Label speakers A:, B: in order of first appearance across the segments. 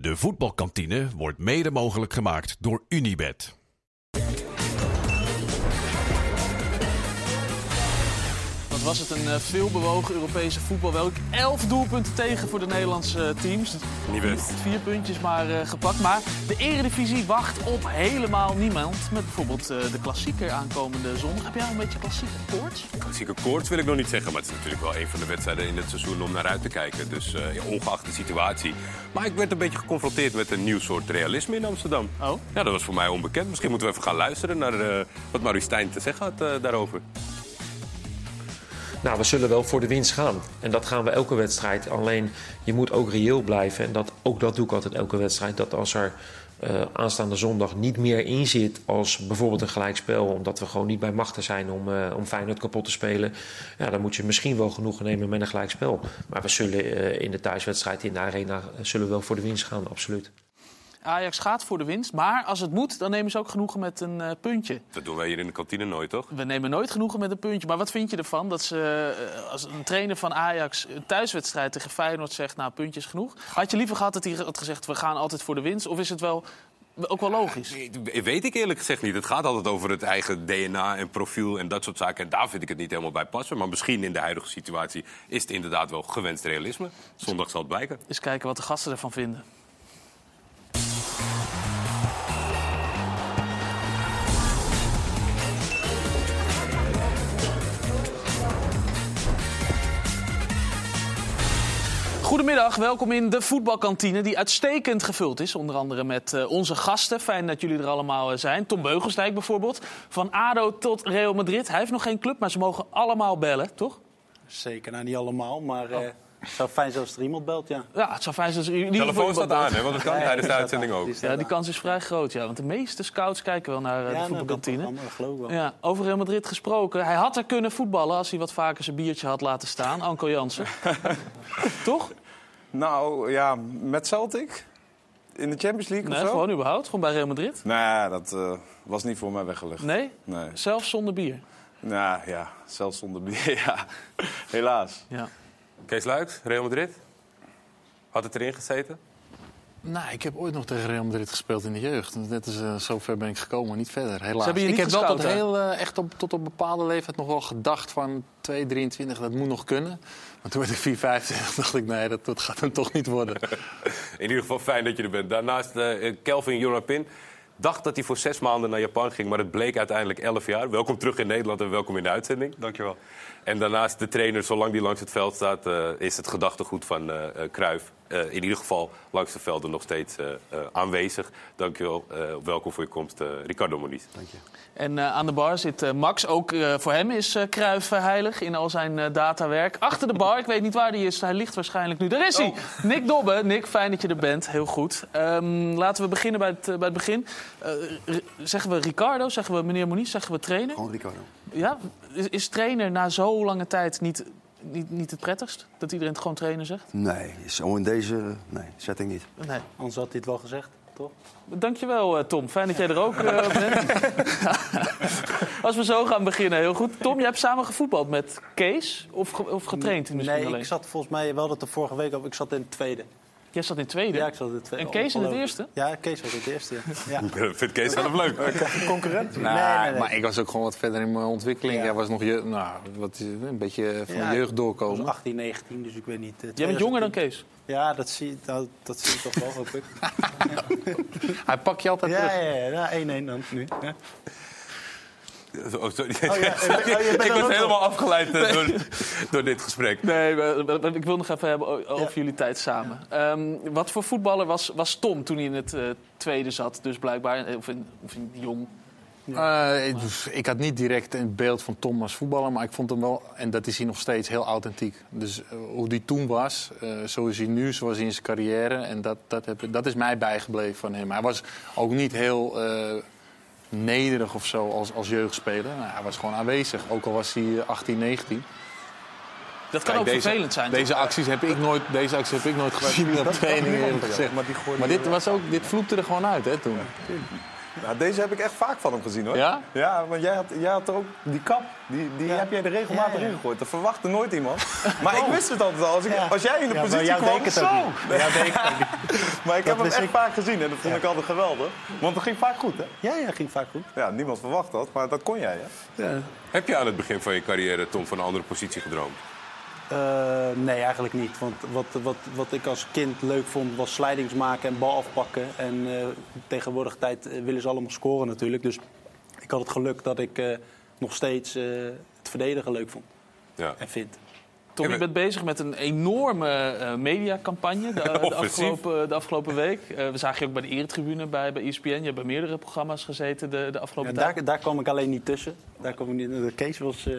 A: De voetbalkantine wordt mede mogelijk gemaakt door Unibed.
B: Was het een uh, veelbewogen Europese voetbal. Welk elf doelpunten tegen voor de Nederlandse uh, teams.
C: Niet best.
B: Vier puntjes maar uh, gepakt. Maar de Eredivisie wacht op helemaal niemand. Met bijvoorbeeld de klassieker aankomende zondag. Heb jij een beetje klassieke koorts?
C: Klassieke koorts wil ik nog niet zeggen. Maar het is natuurlijk wel een van de wedstrijden in het seizoen om naar uit te kijken. Dus ja, ongeacht de situatie. Maar ik werd een beetje geconfronteerd met een nieuw soort realisme in Amsterdam.
B: Oh?
C: Ja, dat was voor mij onbekend. Misschien moeten we even gaan luisteren naar wat Marie Stijn te zeggen had daarover.
D: Nou, we zullen wel voor de winst gaan. En dat gaan we elke wedstrijd. Alleen je moet ook reëel blijven. En dat, ook dat doe ik altijd elke wedstrijd. Dat als er uh, aanstaande zondag niet meer in zit als bijvoorbeeld een gelijkspel, omdat we gewoon niet bij machten zijn om, uh, om Feyenoord kapot te spelen, ja, dan moet je misschien wel genoegen nemen met een gelijkspel. Maar we zullen uh, in de thuiswedstrijd in de arena zullen we wel voor de winst gaan, absoluut.
B: Ajax gaat voor de winst, maar als het moet, dan nemen ze ook genoegen met een uh, puntje.
C: Dat doen wij hier in de kantine nooit, toch?
B: We nemen nooit genoegen met een puntje. Maar wat vind je ervan dat ze, uh, als een trainer van Ajax een thuiswedstrijd tegen Feyenoord zegt, nou, puntje is genoeg. Had je liever gehad dat hij had gezegd, we gaan altijd voor de winst? Of is het wel ook wel logisch?
C: Nee, weet ik eerlijk gezegd niet. Het gaat altijd over het eigen DNA en profiel en dat soort zaken. En daar vind ik het niet helemaal bij passen. Maar misschien in de huidige situatie is het inderdaad wel gewenst realisme. Zondag zal het blijken.
B: Eens kijken wat de gasten ervan vinden. Goedemiddag, welkom in de voetbalkantine die uitstekend gevuld is. Onder andere met uh, onze gasten. Fijn dat jullie er allemaal uh, zijn. Tom Beugelsdijk bijvoorbeeld. Van ADO tot Real Madrid. Hij heeft nog geen club, maar ze mogen allemaal bellen, toch?
E: Zeker, nou niet allemaal, maar... Uh... Het zou fijn zijn als er iemand belt, ja.
B: Ja, het zou fijn zijn als er
C: iemand telefoon staat aan, hè? want dat kan ja, tijdens de uitzending ook.
B: Die ja, die kans is vrij groot, ja. Want de meeste scouts kijken wel naar uh,
E: ja,
B: de voetbalkantine.
E: Nou, dat geloof ik wel.
B: Ja, over Real Madrid gesproken. Hij had er kunnen voetballen als hij wat vaker zijn biertje had laten staan. Anko Jansen. Toch?
F: Nou, ja, met Celtic? In de Champions League
B: nee,
F: of zo?
B: gewoon überhaupt. Gewoon bij Real Madrid?
F: Nee, dat uh, was niet voor mij weggelegd.
B: Nee?
F: Nee.
B: Zelfs zonder bier?
F: Nou ja, zelfs zonder bier, ja. Helaas.
B: Ja.
C: Kees Luiks, Real Madrid? Had het erin gezeten?
G: Nou, ik heb ooit nog tegen Real Madrid gespeeld in de jeugd. Net is, uh, zover ben ik gekomen, niet verder, helaas. ik heb wel tot, heel, uh, echt op, tot op bepaalde leeftijd nog wel gedacht van 2, 23, dat moet nog kunnen. Maar toen werd ik 4, 25, dacht ik, nee, dat, dat gaat hem toch niet worden.
C: In ieder geval fijn dat je er bent. Daarnaast uh, Kelvin Jonapin. Dacht dat hij voor zes maanden naar Japan ging, maar het bleek uiteindelijk elf jaar. Welkom terug in Nederland en welkom in de uitzending.
F: Dankjewel.
C: En daarnaast de trainer, zolang die langs het veld staat, uh, is het gedachtegoed van uh, Cruijff uh, in ieder geval langs de velden nog steeds aanwezig. Dankjewel, welkom voor je komst, Ricardo Moniz.
F: Dank je.
B: En aan de bar zit Max. Ook voor hem is Cruijff heilig in al zijn datawerk. Achter de bar, ik weet niet waar hij is. Hij ligt waarschijnlijk nu. Daar is hij!
F: Oh.
B: Nick Dobbe. Nick, fijn dat je er bent. Heel goed. Um, laten we beginnen bij het, bij het begin. zeggen we Ricardo? Zeggen we meneer Moniz? Zeggen we trainer?
F: Gewoon Ricardo.
B: Ja, is, is trainer na zo lange tijd niet, niet, niet het prettigst? Dat iedereen het gewoon trainer zegt?
H: Nee, zo in deze nee, setting niet.
B: Nee.
E: Anders had hij het wel gezegd, toch?
B: Dankjewel, uh, Tom. Fijn dat jij er ook uh, bent. Als we zo gaan beginnen, heel goed. Tom, jij hebt samen gevoetbald met Kees of, of getraind misschien
E: Nee,
B: alleen?
E: ik zat volgens mij, wel dat de vorige week over, ik zat in het tweede.
B: Jij zat in tweede?
E: Ja, ik zat in het tweede.
B: En Kees in het eerste?
E: Ja, Kees was in het eerste, ja. ja.
C: Vindt Kees zelf leuk?
E: Concurrent?
G: Nou,
E: nee, nee, nee.
G: Maar ik was ook gewoon wat verder in mijn ontwikkeling.
E: Ja.
G: Jij was nog je, nou, wat, een beetje van
E: Ja,
G: de jeugd
E: Ik
G: doorkomen.
E: was 18, 19, dus ik weet niet. eh,
B: Jij bent jonger dan
E: 2010.
B: Kees?
E: Ja, dat zie, dat, dat zie ik toch wel, hoop ik.
G: Hij pakt je altijd
E: Ja,
G: terug.
E: ja, ja, ja 1-1 dan nu. Ja.
C: Oh, sorry.
E: ja, oh, bent
C: ik
E: ook
C: was helemaal afgeleid uh, door, door dit gesprek.
B: Nee, maar, maar ik wil nog even hebben over jullie tijd samen. Ehm, wat voor voetballer was, was Tom toen hij in het eh, tweede zat? Dus blijkbaar, eh, of in, of in jong.
G: Eh, ik, ik had niet direct een beeld van Tom als voetballer, maar ik vond hem wel, en dat is hij nog steeds, heel authentiek. Dus eh, hoe die toen was, eh, zo is hij nu, zoals hij in zijn carrière. En dat, dat, heb, dat is mij bijgebleven van hem. Hij was ook niet heel eh, nederig of zo als, als jeugdspeler. Nou, hij was gewoon aanwezig, ook al was hij eh, 18, 19.
B: Dat kan
G: Kijk,
B: ook
G: deze,
B: vervelend zijn.
G: Deze
B: toch?
G: acties heb ik nooit, deze acties heb ik nooit gezien op training, gezegd.
E: Maar die
G: Maar dit, was ook, dit vloepte er gewoon uit, hè, toen.
F: Nou, deze heb ik echt vaak van hem gezien hoor.
G: Ja?
F: Ja, want jij had, jij had er ook die kap, die, die heb jij er regelmatig
E: Ja, ja.
F: ingegooid. Dat verwachtte nooit iemand. Maar ik wist het altijd al. Als, ik,
E: Ja.
F: als jij in de
E: Ja, maar
F: positie
E: jou
F: kwam,
E: deed ik het ook
F: zo.
E: niet. Jou deed ik het ook niet.
F: Maar ik heb hem echt
E: ik.
F: vaak gezien en dat vond ik altijd geweldig. Want het ging vaak goed, hè?
E: Ja, ja, ging vaak goed.
F: Ja, niemand verwacht dat, maar dat kon jij, hè?
E: Ja.
C: Heb je aan het begin van je carrière, Tom, van een andere positie gedroomd?
E: Eh, nee, eigenlijk niet. Want wat, wat, wat ik als kind leuk vond, was slidings maken en bal afpakken. En eh, tegenwoordig tijd eh, willen ze allemaal scoren natuurlijk. Dus ik had het geluk dat ik nog steeds het verdedigen leuk vond
C: Ja.
E: en vind.
B: Tom, je
C: Ja,
B: bent bezig met een enorme eh, mediacampagne de, de, afgelopen, de afgelopen week. Eh, we zagen je ook bij de eretribune bij, bij ESPN. Je hebt bij meerdere programma's gezeten de, de
E: Ja,
B: afgelopen tijd.
E: daar, daar kwam ik alleen niet tussen. Daar kwam ik niet, de Kees was, eh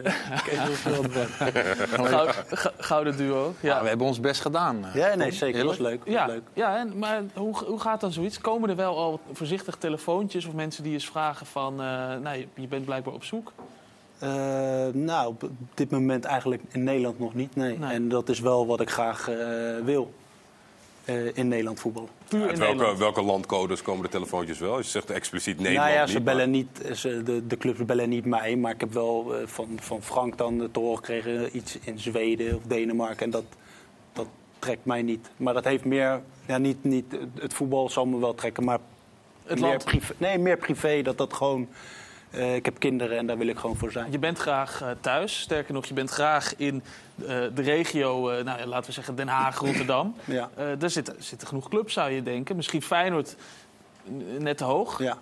E: Kees was wel de
B: Goud- go- gouden duo.
G: Ja,
B: Ja,
G: we hebben ons best gedaan. eh.
E: Ja, nee, zeker. Dat was leuk.
B: Ja,
E: leuk.
B: ja en, maar hoe, hoe gaat dan zoiets? Komen er wel al voorzichtig telefoontjes of mensen die eens vragen van... eh, nou, je, je bent blijkbaar op zoek?
E: Eh, nou, op dit moment eigenlijk in Nederland nog niet. Nee.
B: Nee.
E: En dat is wel wat ik graag eh, wil. eh, in Nederland voetballen.
B: Puur
C: Uit
B: in
C: welke,
B: Nederland.
C: welke landcodes komen de telefoontjes wel? Je zegt expliciet Nederland
E: nou ja,
C: niet,
E: ze
C: maar-
E: bellen niet, ze, de, de clubs bellen niet mij. Maar ik heb wel van, van Frank dan te horen gekregen iets in Zweden of Denemarken. En dat, dat trekt mij niet. Maar dat heeft meer, ja, niet, niet, het voetbal zal me wel trekken, maar
B: Het
E: meer
B: land.
E: privé. Nee, meer privé. Dat dat gewoon, eh, ik heb kinderen en daar wil ik gewoon voor zijn.
B: Je bent graag eh, thuis. Sterker nog, je bent graag in eh, de regio, nou, laten we zeggen Den Haag, Rotterdam.
E: Ja.
B: Daar zitten, zitten genoeg clubs, zou je denken. Misschien Feyenoord net te hoog.
E: Ja.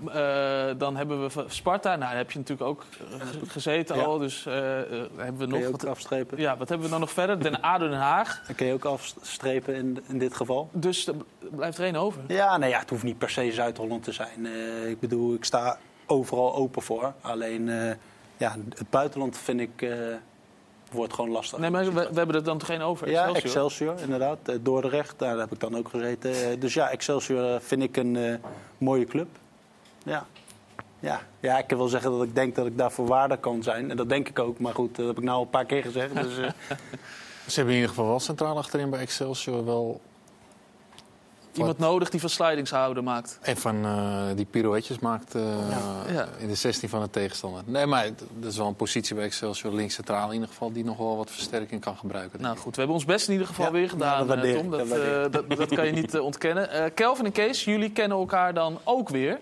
B: Dan hebben we Sparta. Nou, daar heb je natuurlijk ook ge- gezeten
E: Ja.
B: al. Dus eh, hebben we
E: Kun
B: nog...
E: je ook
B: Wat,
E: afstrepen?
B: ja, wat hebben we dan nog verder? Den ADO Den Haag.
E: Dat kun je ook afstrepen in, in dit geval.
B: Dus er blijft er één over.
E: Ja, nee, ja, het hoeft niet per se Zuid-Holland te zijn. Ik bedoel, ik sta overal open voor. Alleen, eh, ja, het buitenland vind ik, eh, wordt gewoon lastig.
B: Nee, maar we, we hebben er dan toch één over?
E: ja,
B: Excelsior.
E: Excelsior, inderdaad. Eh, Dordrecht, daar heb ik dan ook gezeten. Dus ja, Excelsior vind ik een eh, mooie club. Ja. Ja. ja, ik kan wel zeggen dat ik denk dat ik daar voor waarde kan zijn. En dat denk ik ook. Maar goed, dat heb ik nou al een paar keer gezegd. Dus, eh,
G: Ze hebben in ieder geval wel centraal achterin bij Excelsior wel
B: Iemand nodig die van slidingshouden maakt.
G: even eh, die pirouetjes maakt eh,
B: Ja.
G: in de 16 van de tegenstander. Nee, maar dat is wel een positie bij Excelsior links centraal in ieder geval die nog wel wat versterking kan gebruiken.
B: Nou goed, we hebben ons best in ieder geval
E: Ja,
B: weer gedaan,
E: dat
B: eh,
E: ik,
B: Tom.
E: dat
B: Dat, dat, dat kan je niet ontkennen. Eh, Kelvin en Kees, jullie kennen elkaar dan ook weer.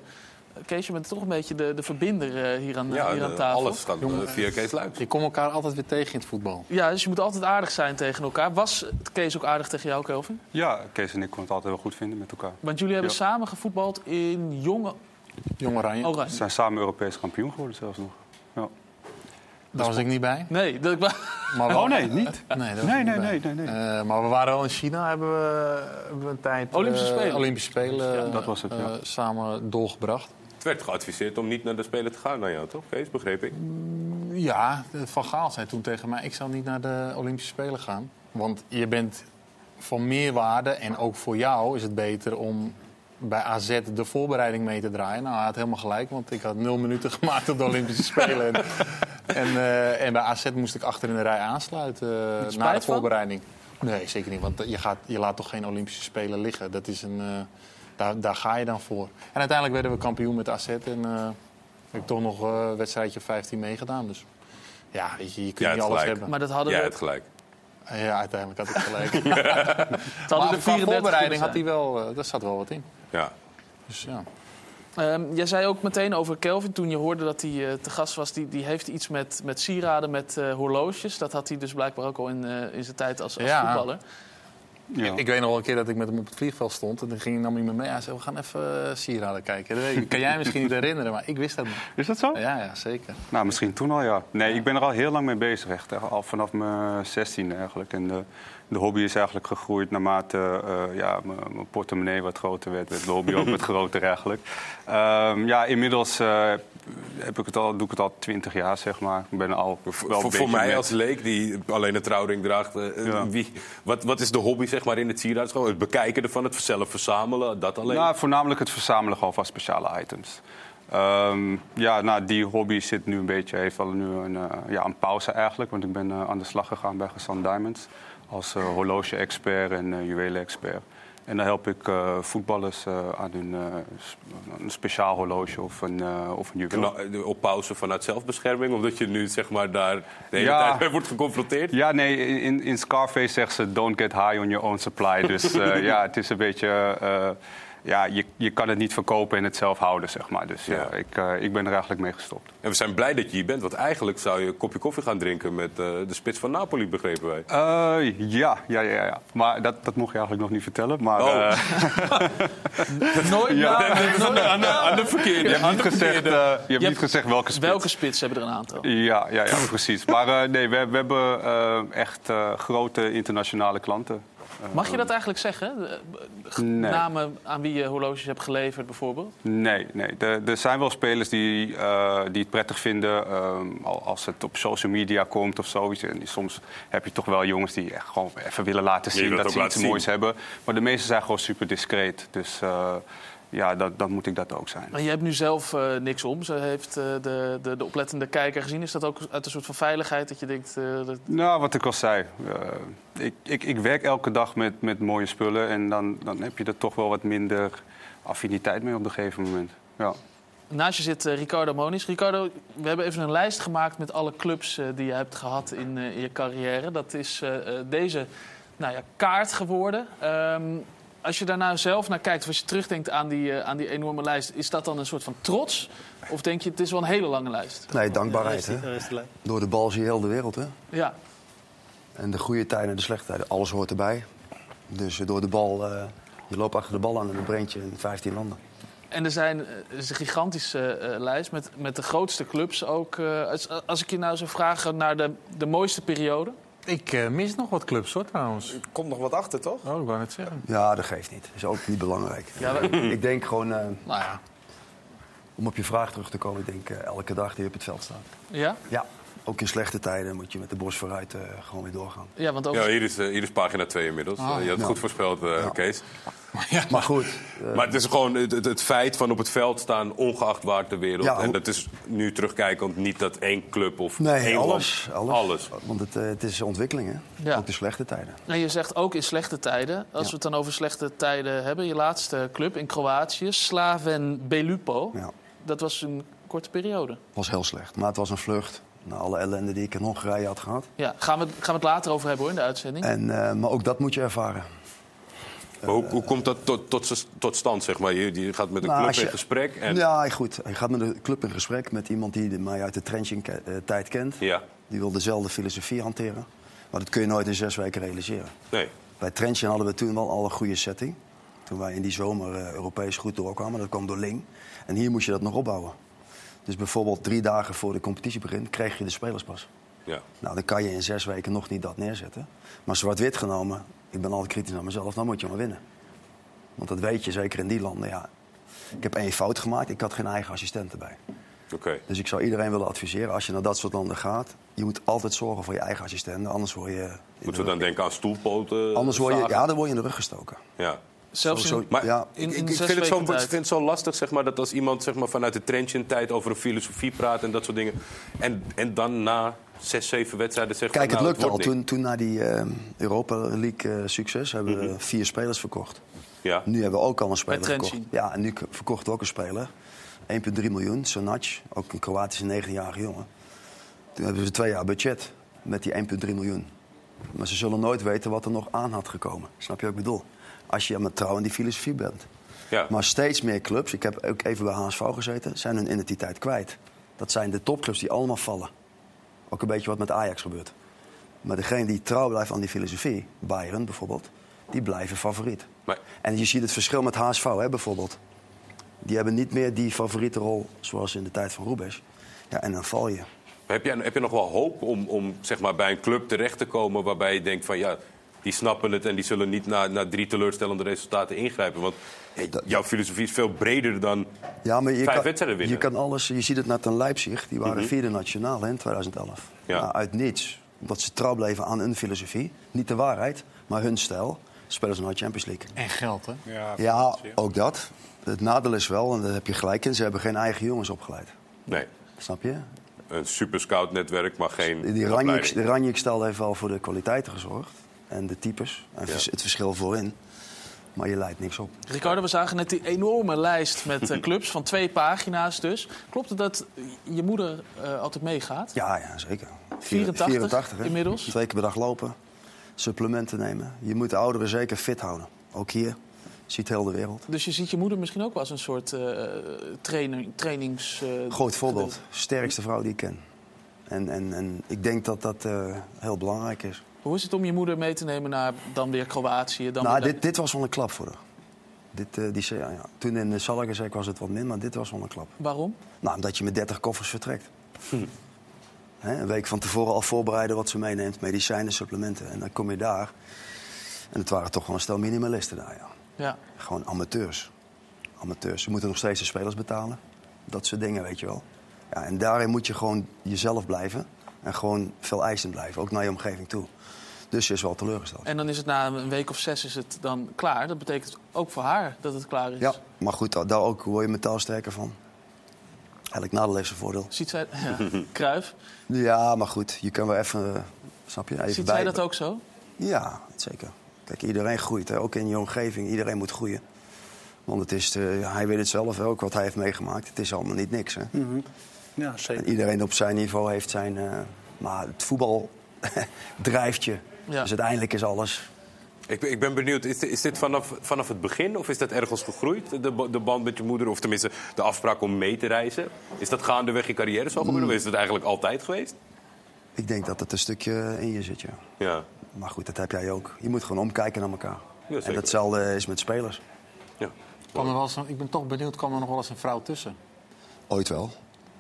B: Kees, je bent toch een beetje de, de verbinder eh, hier, aan,
C: Ja,
B: hier aan
C: de-
B: tafel.
C: alles gaat eh, via Kees Luijks.
G: Je komt elkaar altijd weer tegen in het voetbal.
B: Ja, dus je moet altijd aardig zijn tegen elkaar. Was Kees ook aardig tegen jou, Kelvin?
I: Ja, Kees en ik konden het altijd wel goed vinden met elkaar.
B: Want jullie hebben
I: Ja.
B: samen gevoetbald in Jonge
G: Jong Oranje.
B: Oranje.
I: Ze zijn samen Europees kampioen geworden zelfs nog. Ja.
G: Daar was ik niet bij.
B: Nee, dat,
G: Maar wel-
I: Oh nee, niet?
G: Nee, dat
I: Nee,
G: ik
I: nee, nee, nee, nee.
G: Eh, maar we waren wel in China, hebben we, hebben we een tijd...
B: Olympische Spelen.
G: Olympische Spelen
I: Ja, dat was het, ja.
G: eh, samen doorgebracht.
C: Het werd geadviseerd om niet naar de Spelen te gaan naar jou, toch? Kees, begreep ik.
G: Ja, Van Gaal zei toen tegen mij... ik zou niet naar de Olympische Spelen gaan. Want je bent van meerwaarde en ook voor jou is het beter om bij AZ de voorbereiding mee te draaien. Nou, hij had helemaal gelijk, want ik had nul minuten gemaakt op de Olympische Spelen. En, en, eh, en bij AZ moest ik achter in de rij aansluiten eh, na de
B: van?
G: voorbereiding. Nee, zeker niet, want je, gaat, je laat toch geen Olympische Spelen liggen. Dat is een, eh, daar, daar ga je dan voor. En uiteindelijk werden we kampioen met AZ en eh, heb ik toch nog eh, een wedstrijdje of 15 meegedaan. Dus ja, weet je, je kunt
C: Ja,
G: niet
C: het
G: alles
C: gelijk.
G: hebben.
B: maar dat hadden
C: Jij
B: we,
C: hebt gelijk.
G: Ja, uiteindelijk had ik gelijk.
B: het hadden
G: maar
B: 34
G: voorbereiding had hij wel, eh, daar zat wel wat in.
C: Ja.
G: Dus ja.
B: Ehm, jij zei ook meteen over Kelvin toen je hoorde dat hij eh, te gast was. Die, die heeft iets met, met sieraden, met eh, horloges. Dat had hij dus blijkbaar ook al in, eh, in zijn tijd als, als
G: Ja.
B: voetballer.
I: Ja.
G: Ik weet nog wel een keer dat ik met hem op het vliegveld stond. En dan ging, nam hij me mee. Hij zei, we gaan even uh, sieraden kijken. Dat weet ik- kan jij misschien niet herinneren, maar ik wist dat niet.
I: Is dat zo?
G: Ja, ja, zeker.
I: Nou, misschien toen al, ja. Nee, ik ben er al heel lang mee bezig, echt. Al vanaf mijn 16 eigenlijk. En de, de hobby is eigenlijk gegroeid naarmate eh, ja, mijn portemonnee wat groter werd. werd de hobby ook wat groter eigenlijk. Ehm, ja, inmiddels eh, heb ik het al, doe ik het al 20 jaar, zeg maar. Ik ben al wel
C: Voor, voor mij
I: met-
C: als leek die alleen een trouwring draagt. eh,
I: Ja.
C: wie, wat, wat is de hobby zeg maar, in het sieraad? Gewoon het bekijken ervan, het zelf verzamelen, dat alleen?
I: Nou, voornamelijk het verzamelen gewoon van speciale items. Ehm, ja, nou, die hobby zit nu een beetje, heeft wel nu een, ja, een pauze eigenlijk. Want ik ben aan de slag gegaan bij Gesan Diamonds. Als eh, horloge-expert en eh juwelen-expert. En dan help ik eh, voetballers aan hun een speciaal horloge of een, of een juweel.
C: Nou, op pauze vanuit zelfbescherming, omdat je nu zeg maar daar de hele
I: Ja.
C: tijd mee wordt geconfronteerd.
I: Ja, nee, in, in Scarface zegt ze don't get high on your own supply. Dus ja, het is een beetje... eh, ja, je, je kan het niet verkopen en het zelf houden, zeg maar. Dus ja,
C: Ja.
I: ik, eh, ik ben er eigenlijk mee gestopt.
C: En we zijn blij dat je hier bent, want eigenlijk zou je een kopje koffie gaan drinken met eh, de spits van Napoli, begrepen wij.
I: Eh, ja, ja, ja, ja. Maar dat, dat mocht je eigenlijk nog niet vertellen. Maar
C: Oh.
I: eh,
B: Nooit
I: Ja.
B: na- nooit-
C: aan, de, aan de verkeerde.
I: je hebt niet gezegd, eh, je hebt niet
B: hebt-
I: gezegd welke spits.
B: Welke spits hebben er een aantal?
I: Ja, ja, ja precies. Maar eh, nee, we, we hebben eh, echt eh, grote internationale klanten.
B: Mag je dat eigenlijk zeggen? G-
I: Nee.
B: Namen aan wie je horloges hebt geleverd bijvoorbeeld?
I: Nee, nee. Er, er zijn wel spelers die, eh, die het prettig vinden ehm, al- als het op social media komt of zoiets. En soms heb je toch wel jongens die echt gewoon even willen laten zien
C: dat
I: ze iets
C: zien.
I: moois hebben. Maar de meeste zijn gewoon super discreet. Dus eh, ja, dat, dan moet ik dat ook zijn.
B: Maar je hebt nu zelf eh, niks om. Ze heeft eh, de, de, de oplettende kijker gezien. Is dat ook uit een soort van veiligheid dat je denkt... eh, dat...
I: Nou, wat ik al zei. ik, ik, ik werk elke dag met, met mooie spullen. En dan, dan heb je er toch wel wat minder affiniteit mee op een gegeven moment. Ja.
B: Naast je zit Ricardo Moniz. Ricardo, we hebben even een lijst gemaakt met alle clubs die je hebt gehad in, in je carrière. Dat is deze nou ja, kaart geworden. Ehm, als je daar nou zelf naar kijkt, of als je terugdenkt aan die, eh, aan die enorme lijst... is dat dan een soort van trots? Of denk je, het is wel een hele lange lijst?
H: Nee, dankbaarheid. Hè? Door de bal zie je heel de wereld. Hè?
B: Ja,
H: En de goede tijden en de slechte tijden, alles hoort erbij. Dus eh, door de bal, eh, je loopt achter de bal aan en dan brengt je in 15 landen.
B: En er zijn, het is een gigantische eh, lijst met, met de grootste clubs ook. eh, als, als ik je nou zou vragen naar de, de mooiste periode.
G: Ik eh, mis nog wat clubs hoor trouwens.
F: Er komt nog wat achter, toch?
G: Oh, ik wou net zeggen.
H: Ja, dat geeft niet. Dat is ook niet belangrijk.
B: Ja,
H: Ik denk gewoon, eh,
G: Nou ja.
H: om op je vraag terug te komen, ik denk eh, elke dag die je op het veld staat.
B: ja?
H: Ja, ook in slechte tijden moet je met de borst vooruit eh, gewoon weer doorgaan.
B: ja, want over,
C: Ja, hier is, eh, hier is pagina 2 inmiddels. Eh, je had het
H: ja.
C: goed voorspeld, eh,
H: Ja.
C: Kees.
H: Maar goed,
C: Maar het is gewoon het, het, het feit van op het veld staan, ongeacht waar ter wereld.
H: Ja,
C: en dat is nu terugkijkend niet dat één club of
H: nee,
C: één
H: alles.
C: land.
H: alles. Want het, het is ontwikkeling, hè?
B: Ja.
H: Ook de slechte tijden.
B: En je zegt ook in slechte tijden. Als
H: Ja.
B: we het dan over slechte tijden hebben. Je laatste club in Kroatië, Slaven Belupo.
H: Ja,
B: Dat was een korte periode.
H: was heel slecht. Maar het was een vlucht naar alle ellende die ik in Hongarije had gehad.
B: Ja, gaan we, gaan we het later over hebben hoor, in de uitzending.
H: En, eh, maar ook dat moet je ervaren.
C: Maar hoe, hoe komt dat tot, tot, tot stand, zeg maar? Je, je gaat met een
H: Nou,
C: club
H: je-
C: in gesprek en...
H: Ja, goed. Je gaat met de club in gesprek met iemand die de- mij uit de trenching-tijd kent.
C: Ja.
H: Die wil dezelfde filosofie hanteren. Maar dat kun je nooit in zes weken realiseren.
C: Nee.
H: Bij Trenching hadden we toen wel al een goede setting. Toen wij in die zomer eh, Europees goed doorkwamen. Dat kwam door Ling. En hier moest je dat nog opbouwen. Dus bijvoorbeeld drie dagen voor de competitie begint, kreeg je de spelers pas.
C: Ja.
H: Nou, dan kan je in zes weken nog niet dat neerzetten. Maar zwart-wit genomen, ik ben altijd kritisch naar mezelf, dan moet je maar winnen. Want dat weet je, zeker in die landen. Ja. Ik heb één fout gemaakt, ik had geen eigen assistent erbij.
C: Oké.
H: Dus ik zou iedereen willen adviseren, als je naar dat soort landen gaat... je moet altijd zorgen voor je eigen assistenten, anders word je...
C: Moeten we dan denken aan stoelpoten?
H: Anders word je, ja, dan word je in de rug gestoken.
C: Ja.
B: Zelfs in-
H: Zo- zo-
C: Maar
H: ja,
B: in-
C: ik,
B: in
C: ik
B: zes
C: vind, het zo,
B: weken
C: ik
B: tijd.
C: vind het zo lastig zeg maar, dat als iemand zeg maar, vanuit de trenching-tijd over een filosofie praat en dat soort dingen. En, en dan na zes, zeven wedstrijden zegt
H: Kijk,
C: van,
H: het
C: nou,
H: lukt al.
C: wordt niks.
H: Toen, toen na die eh, Europa League eh, succes hebben we vier spelers verkocht.
C: Ja.
H: Nu hebben we ook al een speler verkocht. Ja, en nu verkochten we ook een speler. 1,3 miljoen, Sonac, ook een Kroatische 19-jarige jongen. Toen hebben ze twee jaar budget met die 1,3 miljoen. Maar ze zullen nooit weten wat er nog aan had gekomen. Snap je wat ik bedoel? Als je met trouw in die filosofie bent.
C: Ja.
H: Maar steeds meer clubs, ik heb ook even bij HSV gezeten, zijn hun identiteit kwijt. Dat zijn de topclubs die allemaal vallen. Ook een beetje wat met Ajax gebeurt. Maar degene die trouw blijft aan die filosofie, Bayern bijvoorbeeld, die blijven favoriet.
C: Maar-
H: En je ziet het verschil met HSV hè, bijvoorbeeld. Die hebben niet meer die favoriete rol zoals in de tijd van Rubens. Ja, en dan val je.
C: Heb, je, heb je nog wel hoop om, om zeg maar, bij een club terecht te komen waarbij je denkt van ja, die snappen het en die zullen niet na, na drie teleurstellende resultaten ingrijpen? Want hey,
H: dat-
C: jouw filosofie is veel breder dan.
H: Ja, maar je
C: Vijf
H: kan,
C: wedstrijden winnen.
H: je kan alles. Je ziet het net aan Leipzig. Die waren vierde nationaal hè, in 2011.
C: Ja.
H: Maar uit niets. Omdat ze trouw bleven aan hun filosofie. Niet de waarheid, maar hun stijl. Spelen ze naar de Champions League.
G: En geld, hè?
F: Ja,
H: Ja, ook dat. Het nadeel is wel, en daar heb je gelijk in, ze hebben geen eigen jongens opgeleid.
C: Nee,
H: Snap je?
C: een super scout netwerk, maar geen.
H: Die Ranjik,
C: opleiding.
H: de Ranjik-stel heeft wel voor de kwaliteiten gezorgd. En de types. En
C: Ja.
H: het verschil voorin. Maar je leidt niks op.
B: Ricardo, we zagen net die enorme lijst met eh, clubs van twee pagina's dus. Klopt het dat je moeder eh, altijd meegaat?
H: Ja, ja zeker.
B: 84
H: hè?
B: inmiddels?
H: Twee keer per dag lopen, supplementen nemen. Je moet de ouderen zeker fit houden. Ook hier ziet heel de wereld.
B: Dus je ziet je moeder misschien ook wel als een soort eh trainer, trainings... eh,
H: Groot voorbeeld. Sterkste vrouw die ik ken. En, en, en ik denk dat dat eh, heel belangrijk is.
B: Hoe is het om je moeder mee te nemen naar dan weer Kroatië? Dan
H: nou,
B: weer-
H: dit, dit was wel een klap voor haar. Dit, eh, die, zei- ja, ja. Toen in de Zalligenzek was het wat minder, maar dit was wel een klap.
B: Waarom?
H: Nou, omdat je met 30 koffers vertrekt.
B: Hm.
H: Hè, een week van tevoren al voorbereiden wat ze meeneemt, medicijnen, supplementen. En dan kom je daar. En het waren toch wel een stel minimalisten daar, ja.
B: Ja.
H: Gewoon amateurs. Amateurs. Ze moeten nog steeds de spelers betalen. Dat soort dingen, weet je wel. Ja, en daarin moet je gewoon jezelf blijven. En gewoon veel eisend blijven, ook naar je omgeving toe. Dus je is wel teleurgesteld.
B: En dan is het na een week of zes is het dan klaar. Dat betekent ook voor haar dat het klaar is.
H: Ja, maar goed, daar ook word je mentaal sterker van. Elk nadeel heeft zijn voordeel.
B: Ziet zij... Ja. Kruif,
H: Ja, maar goed, je kan wel even, snap je, even
B: ziet
H: bij.
B: zij dat ook zo?
H: Ja, zeker. Kijk, iedereen groeit, hè? ook in je omgeving. Iedereen moet groeien. Want het is, eh, hij weet het zelf ook, wat hij heeft meegemaakt. Het is allemaal niet niks. Hè?
E: Mhm. Ja,
H: En
E: zeker.
H: iedereen op zijn niveau heeft zijn... eh, maar het voetbal drijft je.
B: Ja.
H: Dus uiteindelijk is alles...
C: Ik, ben- ik ben benieuwd, is, dit- is dit vanaf, vanaf het begin of is dat ergens gegroeid? De, de band met je moeder, of tenminste de afspraak om mee te reizen? Is dat gaandeweg je carrière zo gebeuren? Of is het eigenlijk altijd geweest?
H: Ik denk dat het een stukje in je zit, ja.
C: Ja.
H: Maar goed, dat heb jij ook. Je moet gewoon omkijken naar elkaar.
C: Ja,
H: en datzelfde is met spelers.
C: ja.
G: Kwam er wel eens ik ben toch benieuwd, kwam er nog wel eens een vrouw tussen?
H: Ooit wel.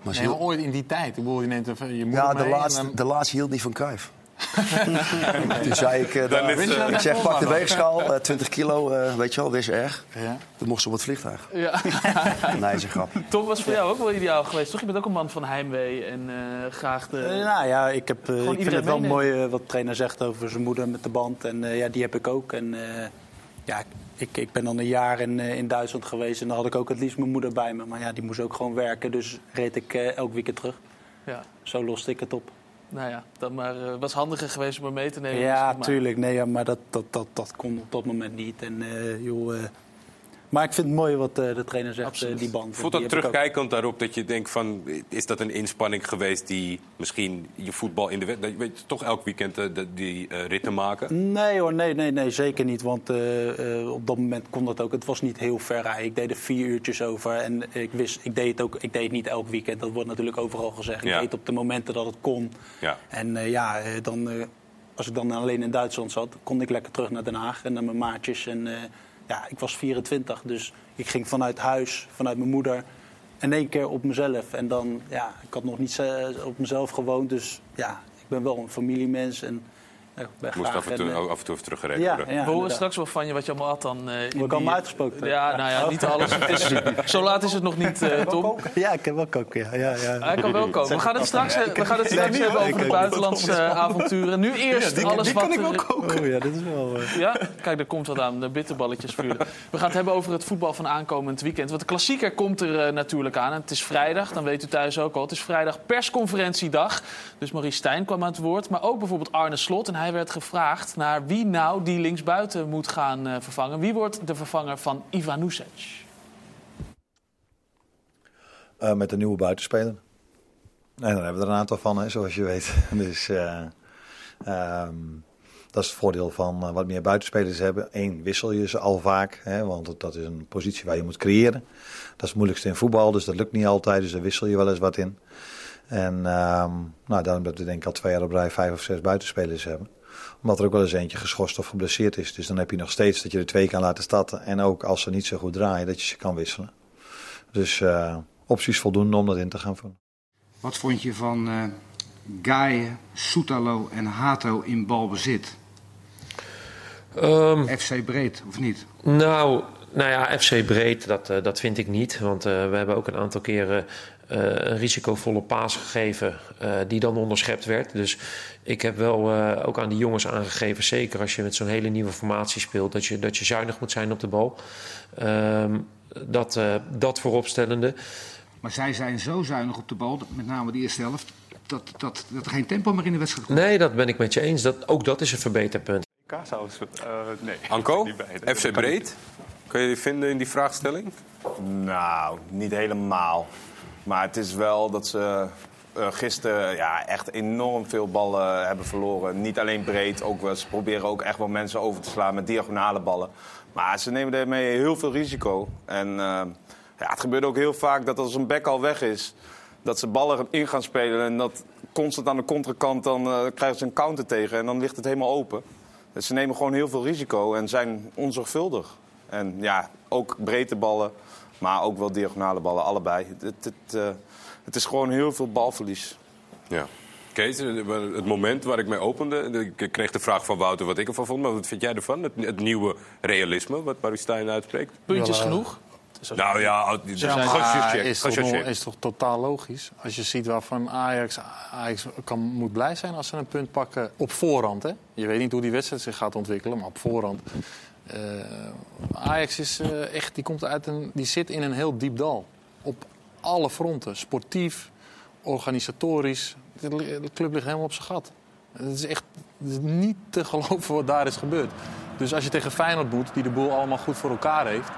H: Maar
G: Nee, maar
H: hield-
G: ooit in die tijd. Ik bedoel, je neemt je moeder
H: ja, de
G: mee
H: laatste,
G: en
H: de laatste hield niet van Cruijff. Toen zei ik, daar-
C: eh,
H: ik zeg, pak de weegschaal, eh, 20 kilo, eh, weet je wel, wees erg.
G: Ja.
H: Toen mocht ze op het vliegtuig.
B: Ja.
H: Nee, is een grap.
B: Tom was voor jou ook wel ideaal geweest, toch? Je bent ook een man van heimwee en eh, graag de...
E: Nou ja, ik, heb, eh, ik vind het wel
B: meenemen.
E: mooi wat de trainer zegt over zijn moeder met de band. En eh, ja, die heb ik ook. En eh, ja, ik, ik ben dan een jaar in, in Duitsland geweest en dan had ik ook het liefst mijn moeder bij me. Maar ja, die moest ook gewoon werken, dus reed ik elk weekend terug.
B: Ja.
E: Zo loste ik het op.
B: Nou ja, dan maar eh, was handiger geweest om hem mee te nemen.
E: Ja, tuurlijk. Nee, ja, maar dat, dat, dat, dat kon op dat moment niet. En, eh, joh, eh, maar ik vind het mooi wat eh, de trainer zegt,
B: Absoluut.
E: eh, die band.
C: Voelt dat terugkijkend daarop dat je denkt van... is dat een inspanning geweest die misschien je voetbal in de... wet- dat je weet, toch elk weekend eh, die ritten maken?
E: Nee hoor, nee, nee, nee, zeker niet. Want op dat moment kon dat ook. Het was niet heel ver rijden. Ik deed er vier uurtjes over. En ik wist, ik deed het ook, ik deed het niet elk weekend. Dat wordt natuurlijk overal gezegd. Ik
C: Ja.
E: deed het op de momenten dat het kon.
C: Ja.
E: En ja, dan, als ik dan alleen in Duitsland zat, kon ik lekker terug naar Den Haag en naar mijn maatjes. En ja, ik was 24, dus ik ging vanuit huis, vanuit mijn moeder. In één keer op mezelf. En dan, ja, ik had nog niet eh, op mezelf gewoond. Dus ja, ik ben wel een familiemens. En ik
C: Moest af en, toe,
E: en, eh,
C: af en toe even teruggereden
E: ja,
C: worden.
E: ja,
B: We horen straks wel van je wat je allemaal had dan. eh, in die-
E: uitgesproken?
B: Ja, nou ja, niet alles. Is, zo laat is het nog niet, eh, Tom.
E: Ja, ik heb wel koken, ja. ja, ja.
B: Hij kan wel komen. We gaan het straks, we gaan het straks hebben over de buitenlandse avonturen. Nu eerst alles wat... er-
E: Oh ja, dit is wel...
B: Ja, kijk, daar komt wat aan. De bitterballetjes vuren. We gaan het hebben over het voetbal van aankomend weekend. Want de klassieker komt er natuurlijk aan. En het is vrijdag, dan weet u thuis ook al. Het is vrijdag persconferentiedag. Dus Maurice Stijn kwam aan het woord. Maar ook bijvoorbeeld Arne Slot. En hij werd gevraagd naar wie nou die linksbuiten moet gaan eh, vervangen. Wie wordt de vervanger van Ivan?
J: Eh, met een nieuwe buitenspeler. En daar hebben we er een aantal van, hè, zoals je weet. Dus eh, ehm, dat is het voordeel van wat meer buitenspelers hebben. Eén, wissel je ze al vaak, hè, want dat is een positie waar je moet creëren. Dat is het moeilijkste in voetbal, dus dat lukt niet altijd. Dus daar wissel je wel eens wat in. En ehm, nou, daarom dat we denk ik al twee jaar op rij vijf of zes buitenspelers hebben. Omdat er ook wel eens eentje geschorst of geblesseerd is. Dus dan heb je nog steeds dat je er twee kan laten starten. En ook als ze niet zo goed draaien, dat je ze kan wisselen. Dus eh, opties voldoende om dat in te gaan vullen.
K: Wat vond je van eh Gaia, Soetalo en Hato in balbezit?
D: Ehm,
K: FC Breed, of niet?
D: Nou, nou ja, FC Breed, dat, eh, dat vind ik niet. Want eh, we hebben ook een aantal keren eh, een risicovolle paas gegeven eh, die dan onderschept werd. Dus ik heb wel eh, ook aan die jongens aangegeven, zeker als je met zo'n hele nieuwe formatie speelt, dat je, dat je zuinig moet zijn op de bal. Ehm, dat, eh, dat vooropstellende.
K: Maar zij zijn zo zuinig op de bal, met name de eerste helft, dat, dat, dat er geen tempo meer in de wedstrijd komt.
D: Nee, dat ben ik met je eens. Dat, ook dat is een verbeterpunt.
I: Kaashuis? Eh nee.
C: Anko, FC Breed. Kun je je vinden in die vraagstelling?
F: Nou, niet helemaal. Maar het is wel dat ze eh, gisteren ja, echt enorm veel ballen hebben verloren. Niet alleen breed, ook, ze proberen ook echt wel mensen over te slaan met diagonale ballen. Maar ze nemen daarmee heel veel risico. En eh, ja, het gebeurt ook heel vaak dat als een back al weg is... dat ze ballen in gaan spelen en dat constant aan de contrakant... dan eh, krijgen ze een counter tegen en dan ligt het helemaal open. Dus ze nemen gewoon heel veel risico en zijn onzorgvuldig. En ja, ook breedte ballen, maar ook wel diagonale ballen, allebei. Het, het, eh, het is gewoon heel veel balverlies.
C: Ja. Kees, het moment waar ik mee opende, ik kreeg de vraag van Wouter wat ik ervan vond. Maar wat vind jij ervan? Het, het nieuwe realisme, wat Barry Stein uitspreekt?
B: Puntjes
G: eh,
B: genoeg?
C: Nou ja,
G: Ja,
C: gechargeerd,
G: maar is, toch,
C: gechargeerd.
G: nog- is toch totaal logisch? Als je ziet waarvan Ajax, Ajax kan, moet blij zijn als ze een punt pakken op voorhand. Hè? Je weet niet hoe die wedstrijd zich gaat ontwikkelen, maar op voorhand. Eh, Ajax is eh, echt, die, komt uit een, die zit in een heel diep dal. Op alle fronten. Sportief, organisatorisch. De, club ligt helemaal op zijn gat. Het is echt het is niet te geloven wat daar is gebeurd. Dus als je tegen Feyenoord moet, die de boel allemaal goed voor elkaar heeft...